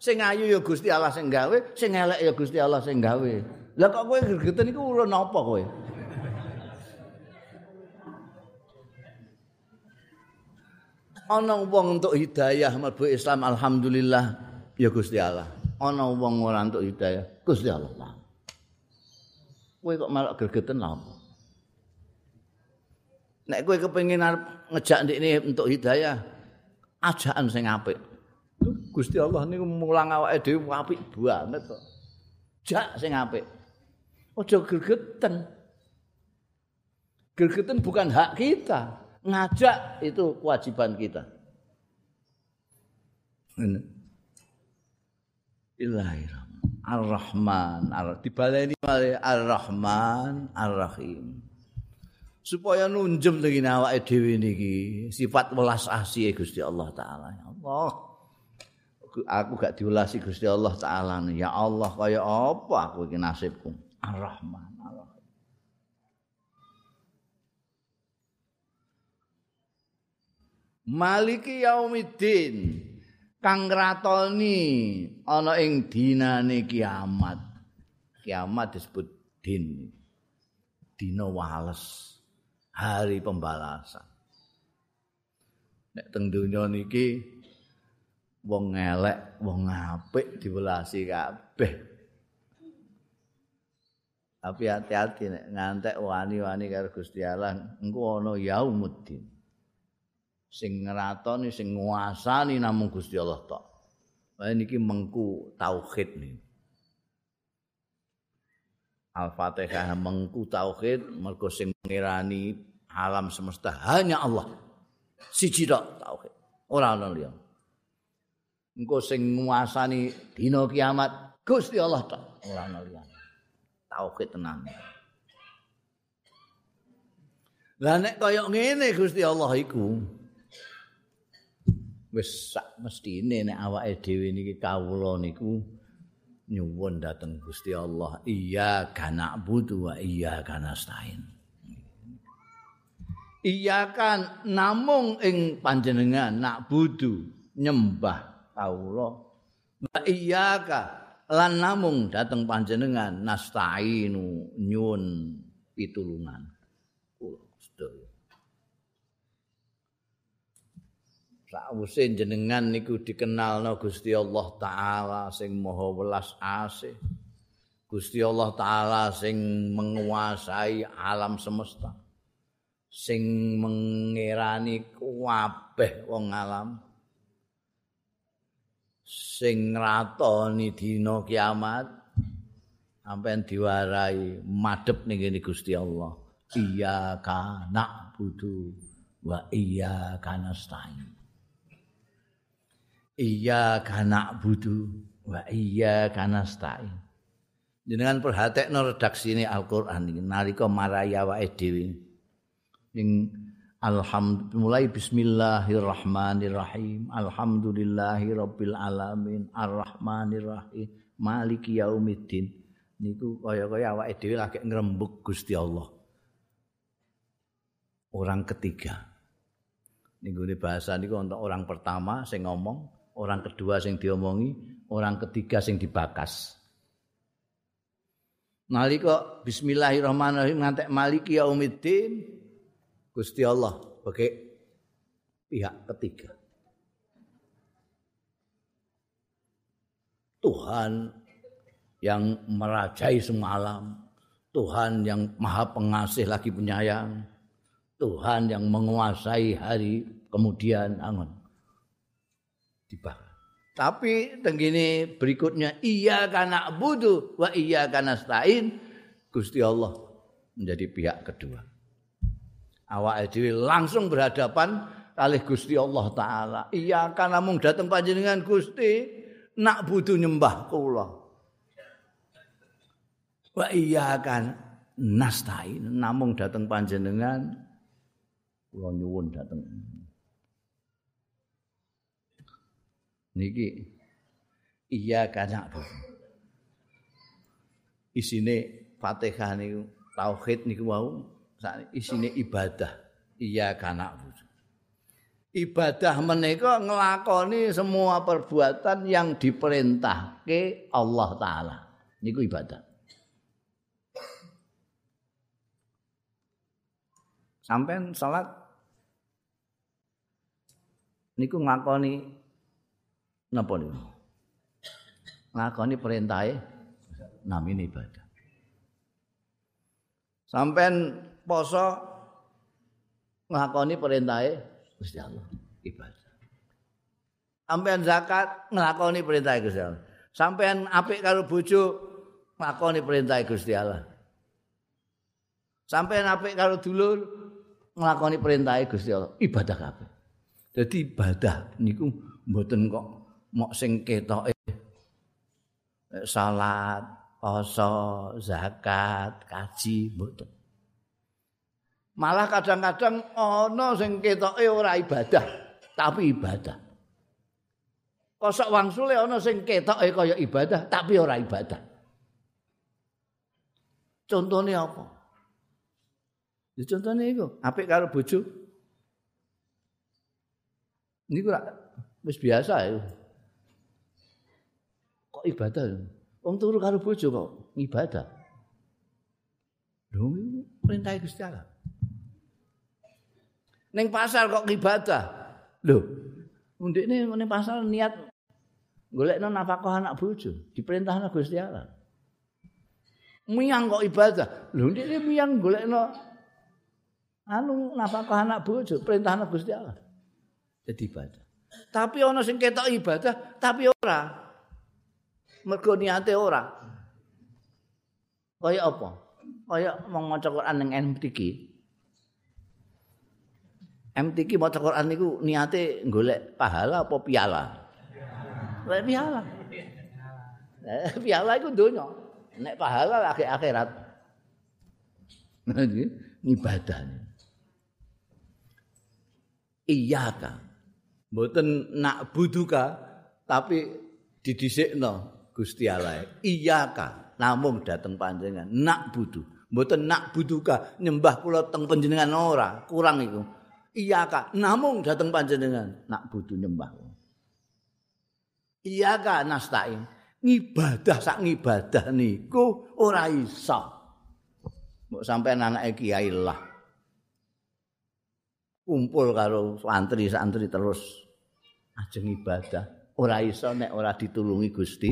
sing ayu ya Gusti Allah sing gawe, sing elek ya Gusti Allah sing gawe. Lah kok kowe gregeten iku ora napa kowe? Ana wong untuk hidayah mlebu Islam alhamdulillah ya Gusti Allah. Ana wong ora untuk hidayah Gusti Allah. Kowe kok malah gregeten apa? Nek kowe kepengin ngejak ndekne untuk hidayah, ajakan sing apik. Gusti Allah niku mulang awake dhewe apik banget kok. Jak sing apik. Aja gregeten. Gregeten bukan hak kita. Ngajak itu kewajiban kita. Illahirrahman. Ar-Rahman, ar dibaleni Ar-Rahman, Ar-Rahim. Supaya nunjem dengan awake dhewe niki sifat welas asih Gusti Allah taala. Ya Allah. aku gak diulasi Gusti Allah taala ya Allah kaya apa aku iki nasibku Ar-Rahman Maliki yaumiddin kang ngratoni ana ing dinane kiamat kiamat disebut din dina wales hari pembalasan nek teng donya niki wong elek, wong apik diwelasi kabeh. Tapi hati-hati nek ngantek wani-wani karo Gusti Allah, engko ana yaumuddin. Sing ngratoni sing nguasani namung Gusti Allah tok. Lah niki mengku tauhid nih. Al-Fatihah mengku tauhid mergo sing ngirani alam semesta hanya Allah. Siji tok tauhid. Ora ana liya. engko sing nguasani dina kiamat Gusti Allah tok ora ana liyane tauhid tenan lah nek kaya ngene Gusti Allah iku wis sak mestine nek awake dhewe niki kawula niku nyuwun dhateng Gusti Allah iya kana budu wa iya kana stain iya kan namung ing panjenengan nak budu nyembah kawula. Wa iyyaka lan namung dateng panjenengan nasta'inu nyun pitulungan kula sedaya Sawuse jenengan niku dikenalno Gusti Allah taala sing maha welas asih. Gusti Allah taala sing menguasai alam semesta. Sing mengerani kabeh wong alam. Sing nratoni dina kiamat. Sampean diwarai madhep ning ngene Gusti Allah. Iya kana budu wa iya kana stain iya kana budu wa iya kana stain jenengan perhatekno redaksi ini Al-Qur'an iki nalika maraya wae dhewe. Ning Alhamdulillah mulai bismillahirrahmanirrahim alhamdulillahi rabbil alamin arrahmanirrahim maliki yaumiddin. Niku kaya-kaya awake dhewe lagi ngrembug Gusti Allah. Orang ketiga. Niku bahasa niku untuk orang pertama sing ngomong orang kedua sing diomongi orang ketiga sing dibakas nalika bismillahirrahmanirrahim ngantek maliki yaumiddin Gusti Allah sebagai pihak ketiga. Tuhan yang merajai semua alam, Tuhan yang maha pengasih lagi penyayang, Tuhan yang menguasai hari kemudian angon. Tapi tenggini berikutnya iya karena budu wa iya karena stain Gusti Allah menjadi pihak kedua. awake dhewe langsung berhadapan kalih Gusti Allah taala. Iya kan namung dateng panjenengan Gusti nak butuh nyembah kula. Wa iya kan nastain namung dateng panjenengan kula nyuwun dateng. Niki iya kan isine Fatihah niku tauhid niku wau isine ibadah iya kana ibadah menika nglakoni semua perbuatan yang diperintahke Allah taala. Niku ibadah. Sampean salat niku nglakoni napa niku nglakoni perintahe namine ibadah sampean poso nglakoni perintahe Gusti Allah ibadah. Sampean zakat nglakoni perintahe Gusti Allah. Sampean apik karo bojo nglakoni perintahe Gusti Allah. Sampean apik karo dulur nglakoni perintahe Gusti Allah. Ibadah kabeh. Dadi ibadah niku mboten kok mok sing ketoke salat, poso, zakat, kaji mboten. Malah kadang-kadang ana sing ketoke ora ibadah, tapi ibadah. Kosok wangsule ana sing ketoke kaya ibadah, tapi ora ibadah. Contohnya apa? Ya contohnya itu, apik karo bojo. Niku wis biasa ya. Ibadah? Wong turu karo bojo kok ibadah. Lho, perintah Gusti Allah. Neng pasar kok ibadah. Lho, ndekne ning pasar niat golekno nafkah anak bojo, diperintahna Gusti Allah. Miyang kok ibadah. Lho ndekne miyang golekno anu nafkah anak bojo, perintahna Gusti Allah. Jadi ibadah. Tapi ana sing ketok ibadah, tapi ora. Mergo niate ora. Kaya apa? Kaya maca Quran ning MTQ. MTQ maca Quran niku niate golek pahala apa piala? Golek piala. Eh, piala iku donya. Nek pahala lagi akhirat. Nanti ibadah. Iya kan. Mboten nak buduka tapi didhisikno Gusti Allah. Iya kan. Namung dateng panjenengan. Nak budu. Mboten nak buduka nyembah kula teng panjenengan ora, kurang iku. iya kak namung dateng panjenengan. Nak butuh nyembah iya kak nastain ngibadah sak ngibadah niku ora iso. Mbok sampai anak kiai lah. Kumpul karo santri-santri terus. Ajeng ibadah. Ora iso nek ora ditulungi Gusti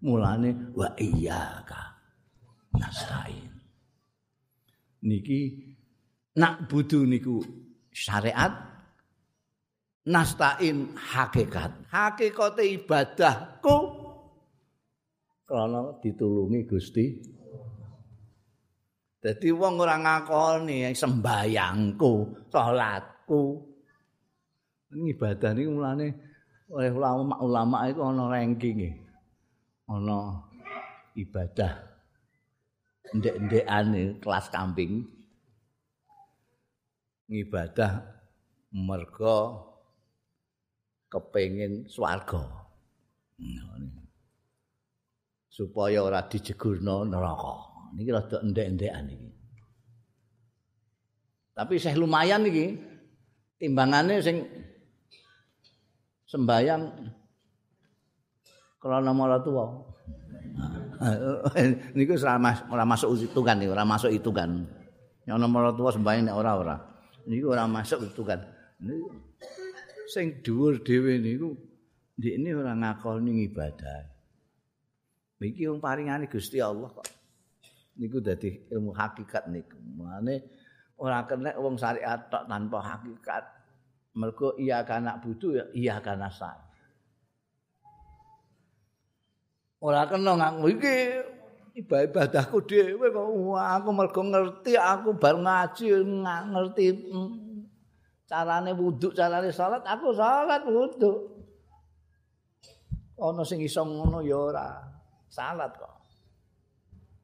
mulane wa iya kak nastain. Niki nak budu niku syariat nastain hakikat. Hakikate ibadahku karena ditulungi Gusti. Dadi wong ora ngakoni sembayangku, salatku. Ibadah niku mulane oleh ulama-ulama itu ana ranking Ana ibadah ndek-ndekan kelas kambing. Ngibadah mergo kepengin swarga. Supaya ora dijegurno neraka. niki rada endek-endekan iki. Tapi sih lumayan iki. Timbangane sing sembayang krana <laughs> maratuwa. niku ora masuk hitungan iki, ora masuk hitungan. Yang nomor tua sembahyang nek ora ora. Niku ora masuk hitungan. Niku sing dhuwur dhewe niku ndekne ora ngakoni ibadah. Iki wong paringane Gusti Allah kok. niku dadi ilmu hakikat niku. Mane ora kena wong syariat tok tanpa hakikat. Mergo iya kana butuh ya iya kana sa. Ora kena ngaku iki ibadahku dhewe aku mergo ngerti aku bar ngaji ngerti mm, carane wudu carane salat aku salat wudu. Ana sing iso ngono ya ora. Salat kok.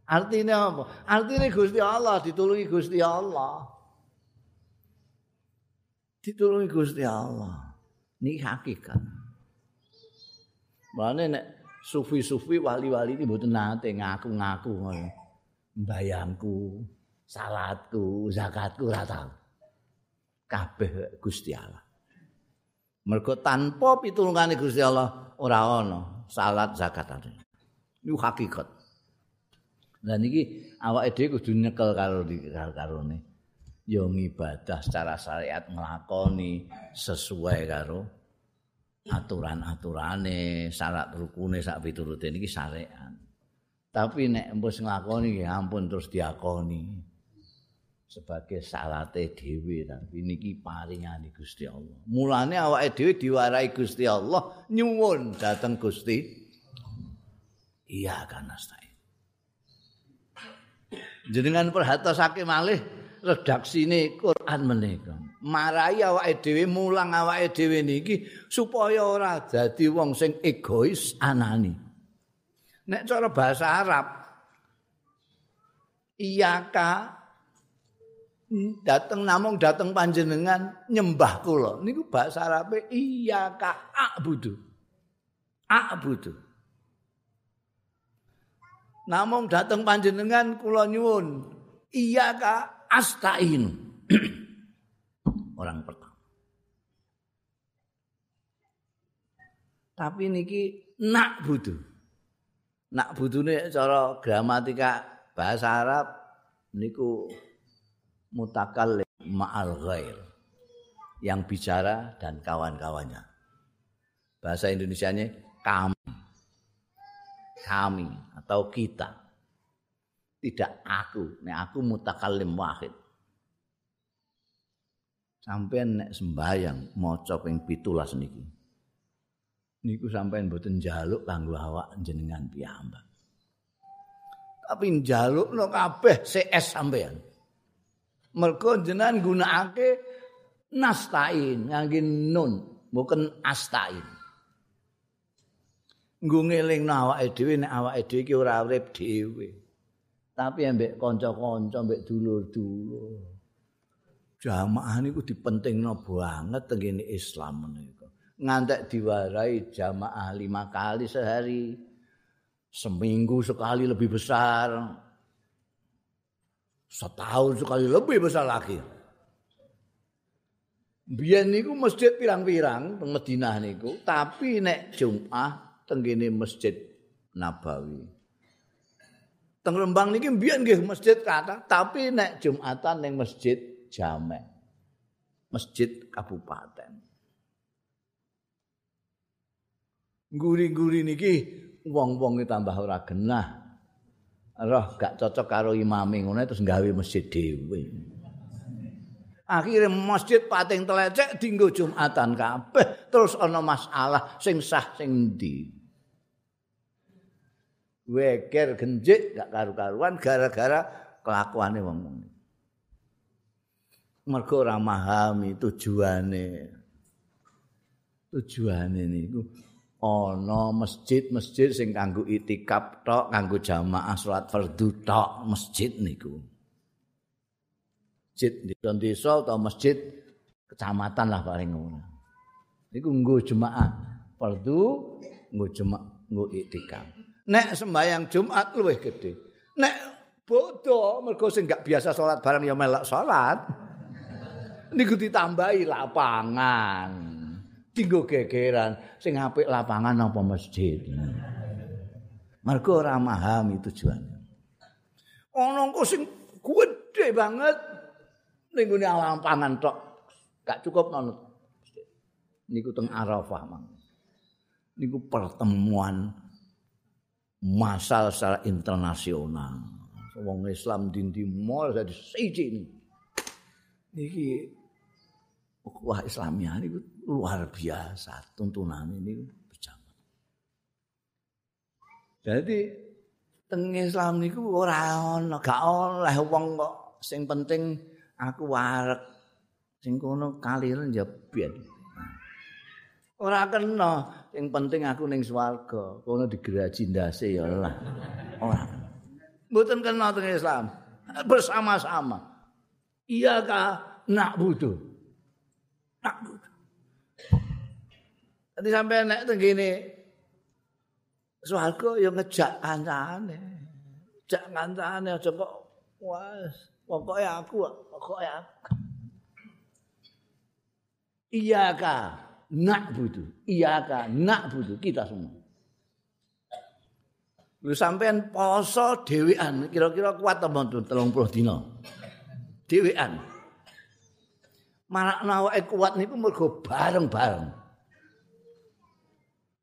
Artinya apa? Artinya Gusti Allah ditulungi Gusti Allah. Ditulungi Gusti Allah. Ini hakikat. Mana nek sufi-sufi wali-wali ini butuh nate ngaku-ngaku bayangku, salatku, zakatku rata. Kabeh Gusti Allah. Mergo tanpa pitulungane Gusti Allah ora ana salat zakat. Ini hakikat. Lah niki awake dhewe kudu nyekel karo karo karone. Ya ngibadah secara syariat nglakoni sesuai karo aturan-aturane, syarat rukune sak piturute niki syariat. Tapi nek mbus nglakoni ya ampun terus diakoni sebagai salate dhewe tapi niki paringane Gusti Allah. Mulane awake dhewe diwarai Gusti Allah nyuwun dateng Gusti. Iya kan nasta'in. jenengan perhatosake malih redaksine Quran menika. Marai awake dhewe mulang awake dhewe niki supaya ora dadi wong sing egois anani. Nek cara bahasa Arab iyaka dateng namung dateng panjenengan nyembah kula niku bahasa Arabe iyaka a'budu. A'budu. namung dateng panjenengan kula nyuwun iya astain. <clears throat> Orang pertama. Tapi niki nak budu. Nak budune cara gramatika bahasa Arab niku mutakal ma'al ghair. Yang bicara dan kawan-kawannya. Bahasa Indonesianya kami kami atau kita. Tidak aku, nek aku mutakallim wahid. Sampeyan nek sembayang maca ping 17 niki. Niku sampeyan mboten njaluk kanggo awak jenengan piyambak. Tapi njaluk no kabeh CS sampeyan. Mergo jenengan gunakake nastain ngangge nun, bukan astain. nggo ngelingno awake dhewe nek awake dhewe iki ora urip dhewe. Tapi ambek kanca-kanca ambek dulur-dulur. Jamaah niku dipentingno banget tengene Islam menika. Ngantek diwarai jamaah lima kali sehari. Seminggu sekali lebih besar. Setahun sekali lebih besar lagi. Biyen niku masjid pirang-pirang teng Madinah niku, tapi nek Jumat tenggene Masjid Nabawi. Teng Rembang niki mbiyen nggih masjid kata, tapi nek Jumatan ning Masjid Jamek. Masjid Kabupaten. Guri-guri niki wong-wong tambah ora genah. Roh gak cocok karo imame ngono terus gawe masjid dhewe. Akhire masjid pating telecek dinggo Jumatan kabeh terus ana masalah sing sah sing endi. Weker genjik gak karu-karuan gara-gara kelakuane wong-wong. Mergo ora memahami tujuane. Tujuane niku ana masjid-masjid sing kanggo itikaf tok, kanggo jamaah salat fardhu tok, masjid niku. masjid di desa atau masjid kecamatan lah paling ngono. Iku nggo jemaah fardu, nggo jemaah nggo iktikaf. Nek sembahyang Jumat luwih gede. Nek bodoh mergo sing gak biasa salat bareng ya melok salat. Niku ditambahi lapangan. Tinggo gegeran sing apik lapangan apa masjid. Mergo ora paham tujuannya. Ono kok sing gede banget ning gone lapangan tok gak cukup nono niku teng Arafah mang niku pertemuan masal secara internasional. Wong Islam dindi mall jadi siji ini. Niki wah Islamnya ini luar biasa tuntunan ini berjamaah. Jadi teng Islam niku ora ana gak oleh wong kok. Sing penting aku warek sing kono kaliren ya biyen ora kena. Sing penting aku ning swarga. Kono digeraji ndase ya lah. Ora. Mboten kena teng Islam. Bersama-sama. Iya ka? Nak butuh nak butuh Nanti sampai nek teng kene swarga ya ngejak kancane. Ngejak kancane aja kok wes. Pokoknya aku pokoknya aku. Iya kah nak butuh iya kah nak butuh kita semua. Lu sampean poso dewean kira-kira kuat apa tuh telung puluh dino dewean marak nawake kuat niku mergo bareng-bareng.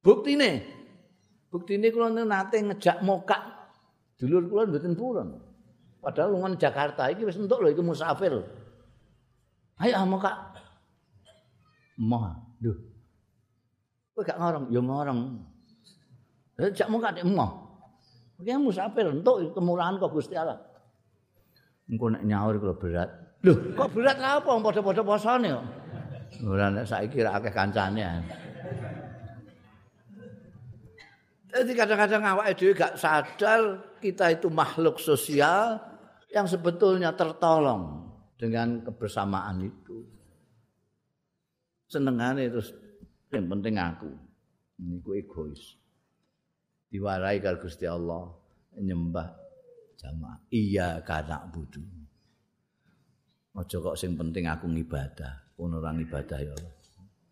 Buktine buktine kula nate ngejak mokak. Dulur kula mboten purun. Padahal lungan Jakarta iki wis entuk lho iki musafir. Ayo amo Kak. Mah, duh. Kowe gak ngorong, ya ngorong. Lah jak mung kate emoh. Iki musafir entuk kemurahan kok Gusti Allah. Engko nek nyaur kula berat. Loh, kok berat lah apa padha-padha posane kok. Ora nek saiki ra akeh kancane. Jadi kadang-kadang awake dhewe gak sadar kita itu makhluk sosial yang sebetulnya tertolong dengan kebersamaan itu. Senengane terus yang penting aku. Ini ku egois. Diwarai karo Gusti Allah nyembah jamaah. Iya kana budu. Aja kok sing penting aku ngibadah, kono ora ibadah ya Allah.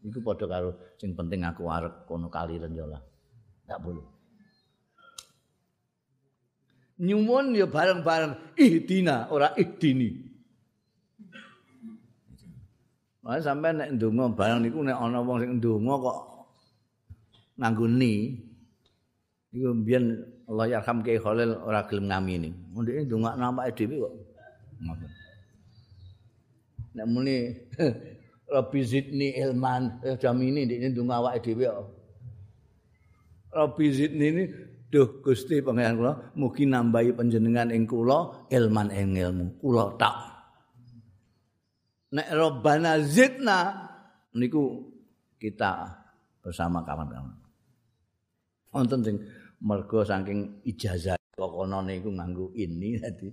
Iku padha karo sing penting aku arep kono kaliren ya Allah. Tak boleh. nyuwun ya bareng-bareng ihdina ora ihdini. Lah sampe nek ndonga bareng niku nek ana wong sing ndonga kok nganggo ni. Iku mbiyen Allah yarham Kiai Khalil ora gelem ngamini. Ndek ndonga nampake dhewe kok. Nek muni <laughs> Rabbi zidni ilman, eh jamini ndek ndonga awake dhewe kok. Rabbi zidni ini Duh Gusti pangeran kula mugi nambahi panjenengan ing kula ilman ing ilmu kula tak. Nek Rabbana zidna niku kita bersama kawan-kawan. Wonten sing mergo saking ijazah kok kono niku nganggo ini dadi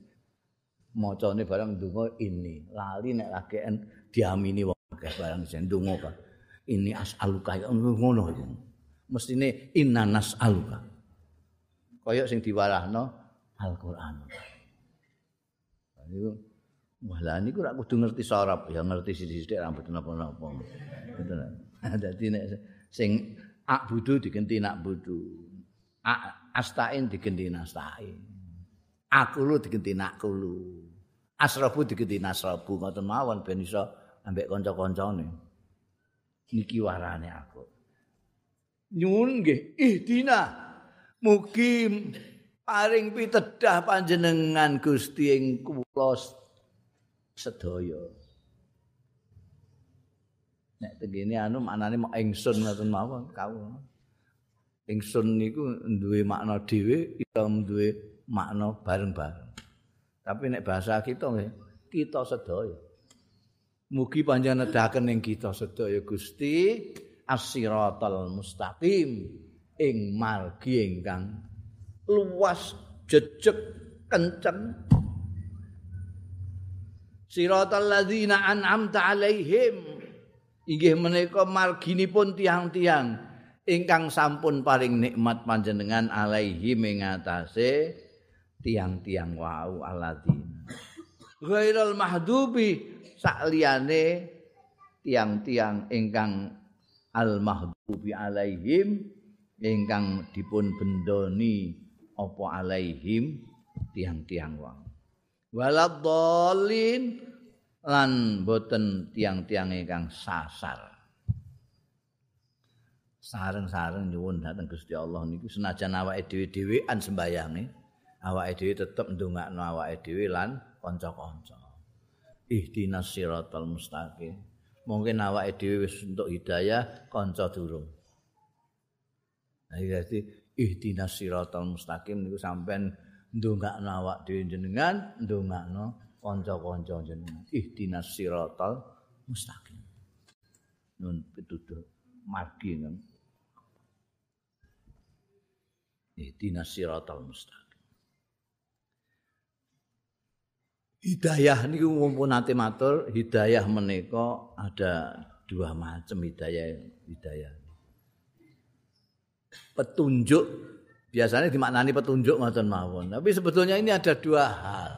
macane barang donga ini. Lali nek lageken diamini wong akeh barang sing donga kan. Ini as'aluka ngono iku. Mestine inna nas'aluka. kaya sing diwarahno Al-Qur'an. Niku wala niku ora kudu ngerti sorop, ya ngerti sithik-sithik rambut napa-napa. Ngoten. Dadi nek sing ak budu digenti nak budu. Astain digenti nastain. Aku lu digenti nak kulu. Asrafu digenti nasrabu ngoten mawon ben iso ambek kanca-kancane. Niki warane aku. Nyun nggih, ihdina Mugi paring pitedah panjenengan Gusti ing kula sedaya. nek tegene anu maknane mau ingsun ngoten mawon kawula. Ingsun niku duwe makna dhewe iso duwe makna bareng-bareng. Tapi nek bahasa kita nggih kita sedaya. Mugi panjenengan nedahaken ing kita sedaya Gusti as-siratal mustaqim ing margi ingkang luas jejeg kenceng siratal ladzina an'amta alaihim. Inggih menika marginipun tiang-tiang ingkang sampun paling nikmat panjenengan alaihi mengatase tiang-tiang wau alladzina ghairul mahdubi sakliyane tiang-tiang ingkang al mahdubi alaihim ingkang dipun bendoni apa alaihim tiang-tiang wau waladhalin lan boten tiang-tiang ingkang sasar. Sareng-sareng nyuwun dhateng Gusti Allah niku senajan awake dhewe-dhewean sembayange awake dhewe tetep ndongakno awake dhewe lan kanca-kanca. Ihdinas siratal mustaqim. Mungkin awake dhewe wis entuk hidayah kanca durung. Nah iki ihdinas siratal mustaqim niku sampean ndongakno awak dhewe jenengan ndongakno kanca-kanca jenengan ihdinas siratal mustaqim nun pituduh margi nang Ihdinas siratal mustaqim. Hidayah niku mumpun ate matur, hidayah menika ada dua macam hidayah hidayah. Petunjuk biasanya dimaknani petunjuk ngoten mawon, tapi sebetulnya ini ada dua hal.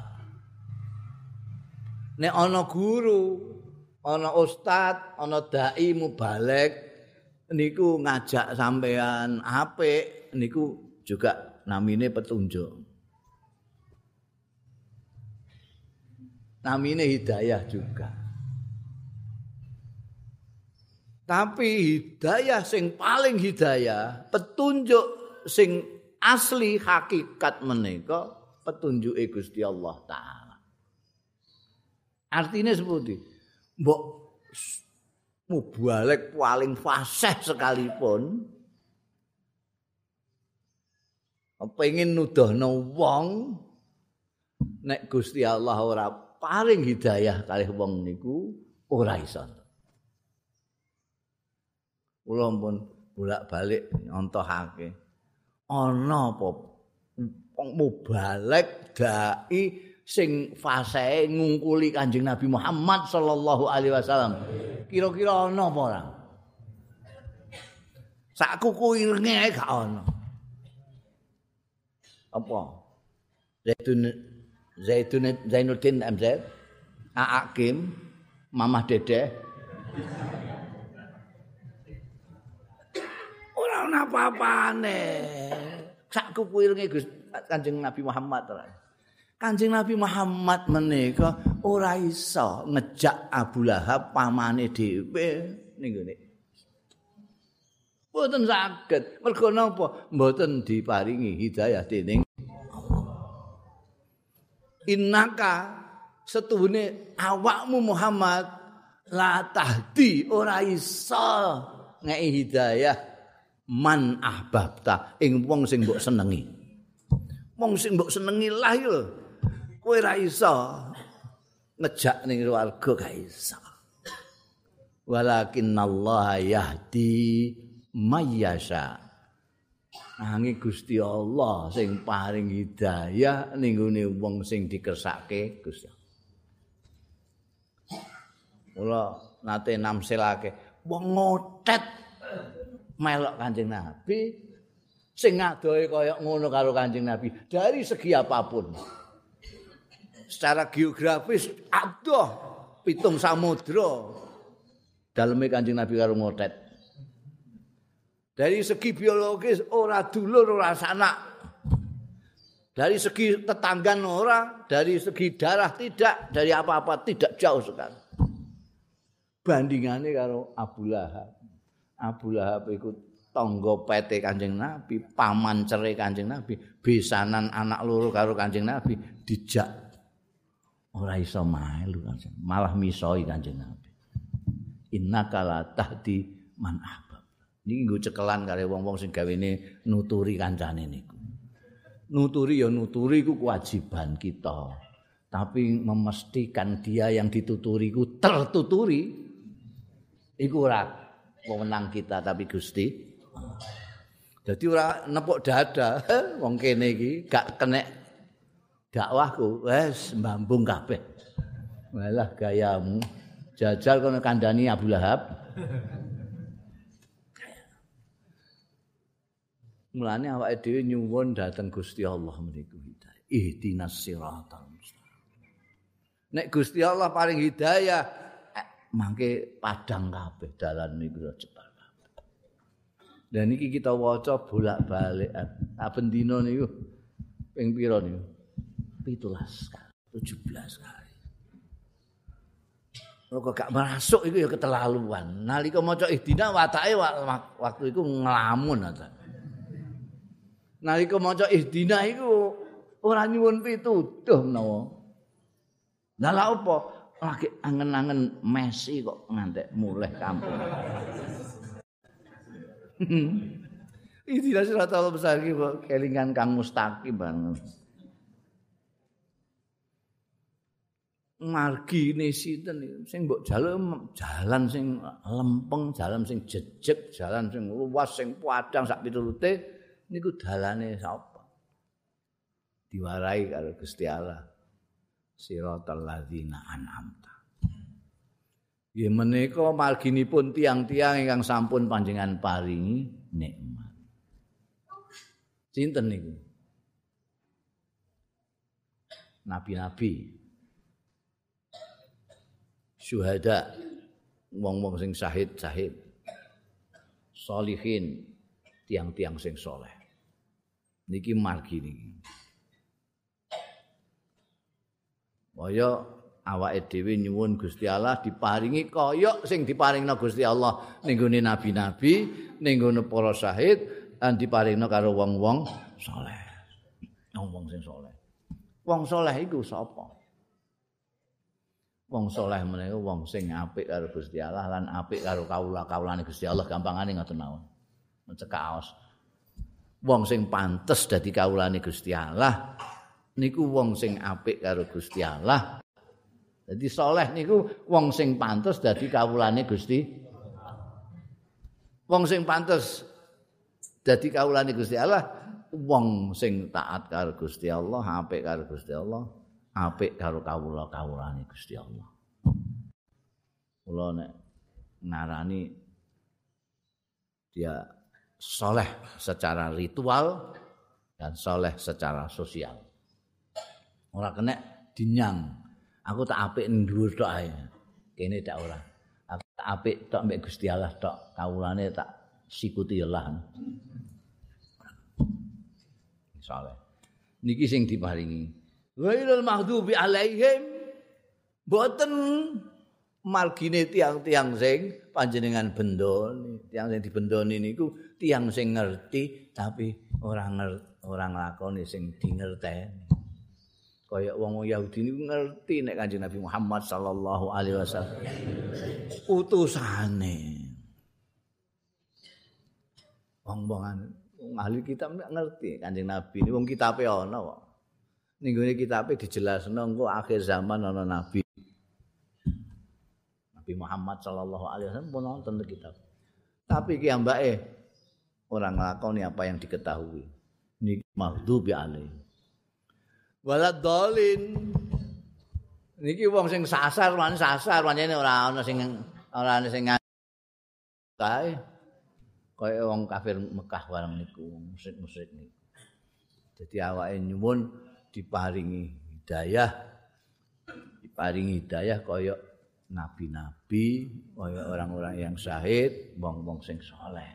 Nek ana guru, ana ustad, ana dai mubalek niku ngajak sampean apik niku juga namine petunjuk. Namine hidayah juga. Tapi hidayah sing paling hidayah, petunjuk sing asli hakikat menika petunjuk Gusti Allah taala. Artinya seperti mbok mubalek paling fasih sekalipun pengen nuduhno wong nek Gusti Allah ora paring hidayah kalih wong niku ora iso. Kula pun bolak-balik nyontohake. Ana apa mubalek dai sing fase ngungkuli Kanjeng Nabi Muhammad sallallahu alaihi wasallam. Kira-kira ana apa ora? Sak kuku irenge gak ana. apa Zaitun Zaitun Zainuddin MZ Aakim Mamah Dede Ora ana apa-apane sak kuwirnge Gus Kanjeng Nabi Muhammad Kanjeng Nabi Muhammad menika ora iso ngejak Abu Lahab pamane dhewe ning ngene Mboten saged. Mergo napa? Mboten diparingi hidayah dening Innaka setuhune awakmu Muhammad la tahdi ora iso ngei hidayah man ahbabta ing wong sing mbok senengi. Wong sing mbok senengi lah yo. Kowe ora iso ngejak ning swarga ga iso. Walakin Allah yahdi mayyasha nanging Gusti Allah sing paring hidayah ning wong sing dikersake Gusti Mula nate namselake wong ngotet melok Kanjeng Nabi sing ngadohe kaya ngono karo Kanjeng Nabi dari segi apa pun secara geografis adoh pitung samudra daleme Kanjeng Nabi karo ngotet Dari segi biologis ora dulur ora sanak. Dari segi tetanggan ora, dari segi darah tidak, dari apa-apa tidak jauh sekali. Bandingannya karo Abu Lahab. Abu Lahab ikut tonggo pete kanjeng Nabi, paman cerai kanjeng Nabi, besanan anak loro karo kanjeng Nabi, dijak. Ora iso malu kanjeng, malah misoi kanjeng Nabi. innaka la tahdi man ahbab niki nggo cekelan kare wong-wong sing gawene nuturi kancane niku nuturi ya nuturi iku kewajiban kita tapi memastikan dia yang dituturi iku tertuturi iku ora wewenang kita tapi Gusti. Jadi ora nepuk dada wong kene iki gak kenek dakwahku wes mbambung kabeh. Walah gayamu. Jajal kono kandhani Abu Lahab. Mulane awake dhewe nyuwun dhateng Gusti Allah mriku hidayah. Ihdinas siratal Nek Gusti Allah paring hidayah, mangke padang kabeh dalan niku cepet. Dan iki kita waca bolak-balik. Saben dina niku ping pira niku? 17 kali, 17 kali. Kok gak masuk iku ya keterlaluan. Nalika maca ihdina watake waktu iku ngelamun aja. Nalika maca ihdina iku ora nyuwun pituduh menawa. Lah lha opo? Lagi angen-angen Messi kok ngantek mulai kampung. Ini tidak sudah tahu besar kok kelingan Kang Mustaqim banget. Margi ini sinten sing mbok jalan jalan sing lempeng, jalan sing jejeg, jalan sing luas, sing padang sak pitulute niku dalane sapa? Diwarai karo Gusti Allah. Siratal ladzina an'amta. Ya menika marginipun tiang-tiang ingkang sampun panjenengan paringi nikmat. Sinten niku? Nabi-nabi. Syuhada wong-wong sing syahid-syahid. Solihin tiang-tiang sing soleh. Niki margi niki. Kaya awake dhewe nyuwun Gusti Allah diparingi kaya sing diparingna Gusti Allah ning nabi-nabi, ning para syahid lan diparingna karo wong-wong saleh. Wong-wong sing saleh. Wong saleh iku sapa? Wong saleh menika wong sing apik karo Gusti Allah lan apik karo kawula-kawulane Gusti Allah gampangane ngoten mawon. Mencekaos. Wong sing pantes dadi kawulane Gusti Allah niku wong sing apik karo Gusti Allah. Jadi soleh niku wong sing pantes dadi kawulane Gusti. Wong sing pantes dadi kawulane Gusti Allah, wong sing taat karo Gusti Allah, apik karo Gusti Allah, apik karo kawula-kawulane Gusti Allah. Kula nek ngarani dia soleh secara ritual dan soleh secara sosial. Ora kena dinyang. Aku tak apik dhuwur tok ae. Kene tak ora. Aku tak apik tok mbek Gusti Allah tok. Kawulane tak sikuti Allah. Saleh. Niki sing diparingi. Ghairul maghdubi alaihim boten margine tiang-tiang sing panjenengan bendoni, tiang sing dibendoni niku tiang sing ngerti tapi ora ngerti, ora nglakoni sing dingerteni. Kaya wong Yahudi niku ngerti nek Kanjeng Nabi Muhammad sallallahu alaihi wasallam. Utusane. Wong-wongan ahli kitab ngerti Kanjeng Nabi ini wong kitabe ana kok. Ning gone kitabe dijelasno engko akhir zaman ana nabi. Nabi Muhammad sallallahu alaihi wasallam pun nonton kitab. Tapi ki ambake orang nglakoni apa yang diketahui. Ini maghdubi alaihi walad dolin. Niki wong sing sasar lan sasar pancene ora ana sing ora ana sing kae kaya wong kafir Mekah warang niku musyrik-musyrik niku. Dadi awake nyuwun diparingi hidayah diparingi hidayah kaya nabi-nabi kaya orang-orang yang syahid wong-wong sing saleh.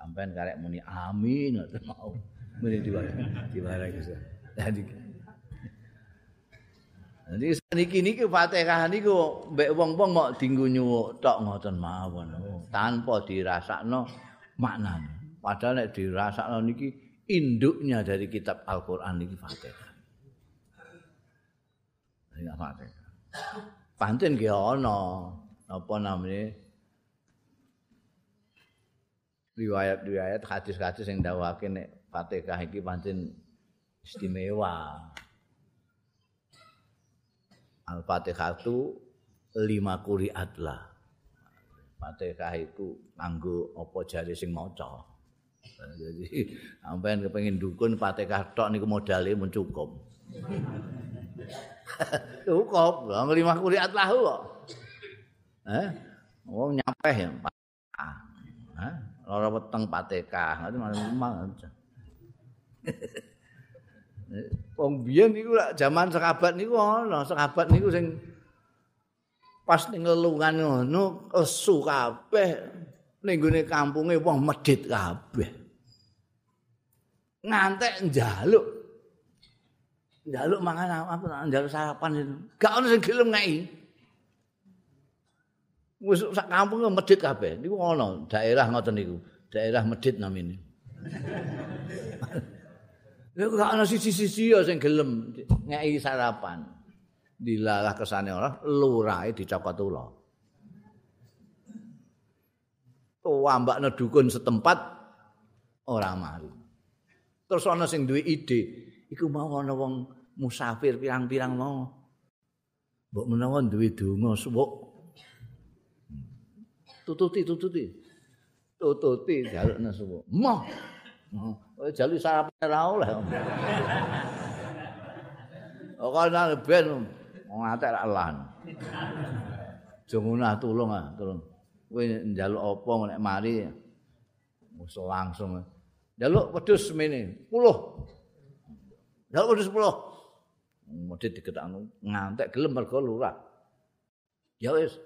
Sampean karek muni amin ngoten mau muni diwarai diwarai Gus. Jadi Jadi niki niki Fatihah niku mbek wong-wong mok dinggo nyuwuk tok ngoten mawon tanpa dirasakno maknane. Padahal nek dirasakno niki induknya dari kitab Al-Qur'an niki Fatihah. Ya Fatihah. Pancen ki ana apa namanya riwayat-riwayat hadis-hadis yang dawake nek Fatihah iki pancen istimewa. Al-Fatihah itu lima kuriat lah. Fatihah itu nganggo apa jari sing maca. Jadi sampean kepengin dukun Fatihah tok niku modale mun cukup. <laughs> lima kuriat lah kok. Eh? Wong nyampe ya. Hah? lara weteng pateka ngono memang wong biyen niku lak jaman sekabat niku ana sekabat niku sing pas ning lelungan ngono lesu kabeh. Ning gone kampunge wong medhit kabeh. Ngantek njaluk. Njaluk mangan apa njaluk sarapan gak ono sing gelem ngeki. Wis sak kampung medhit kabeh. Niku ana daerah ngoten niku. Daerah medhit namine lha ana sisi-sisi ya sing gelem ngeki sarapan? Dilalah kesane ora lurahe dicokot ula. Wambakne dukun setempat ora mari terus ana sing duwe ide iku mau ana wong musafir pirang-pirang mau. Mbok menawa duwe donga suwuk tututi tututi. Tututi jaluk nesu moh jaluk sarapan ra oleh oh kana ben ngatek ra lan jungunah tulung ah tulung. Kowe njaluk apa nek mari? Musuh langsung. Njaluk wedhus semene 10 njaluk wedhus 10 modhe diketakno ngantek gelem mergo lurah. Ya wis.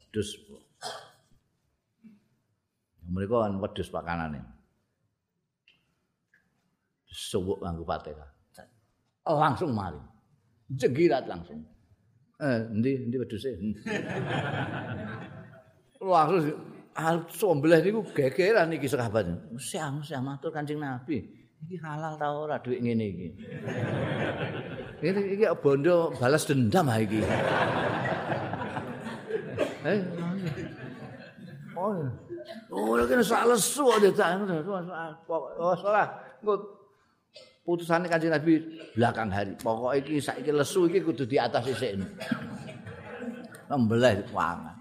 Wedhus. Mereka kan wedhus pakanane. Suwuk nganggo Fatihah. Langsung mari. Jegirat langsung. Eh, endi endi wedhuse? langsung al sombleh niku gegeran iki sahabat. Siang siang matur Kanjeng Nabi. Iki halal ta ora dhuwit ngene iki. <laughs> Ini iki bondo balas dendam ha iki. <laughs> Eh. Oh. Oh, kene sak lesu aja tak. Oh, salah. Engko putusane Kanjeng Nabi belakang hari. Pokoke iki saiki lesu iki kudu di atas isik. Membelah wangan.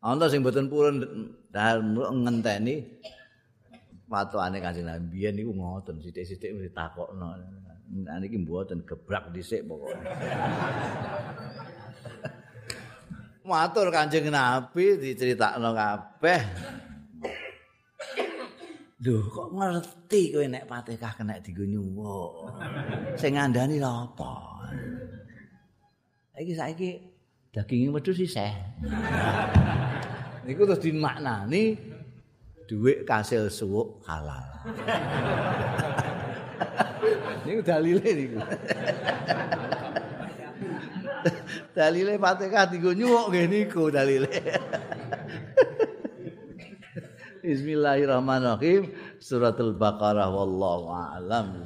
Ana sing mboten purun dal ngenteni watuane Kanjeng Nabi niku ngoten sithik-sithik mesti takokno. Niki mboten gebrak dhisik pokoke. matur Kanjeng Nabi diceritakno kabeh. Duh, kok ngerti kowe nek Fatihah kena digo nyuwuk. Sing ngandani apa? Iki saiki daginge wedhus isih. Niku terus dimaknani dhuwit kasil suwuk halal. niku dalile niku. dalile Fatihah digo nyuwuk nggih niku dalile. Bismillahirrahmanirrahim. Suratul Baqarah wallahu a'lam.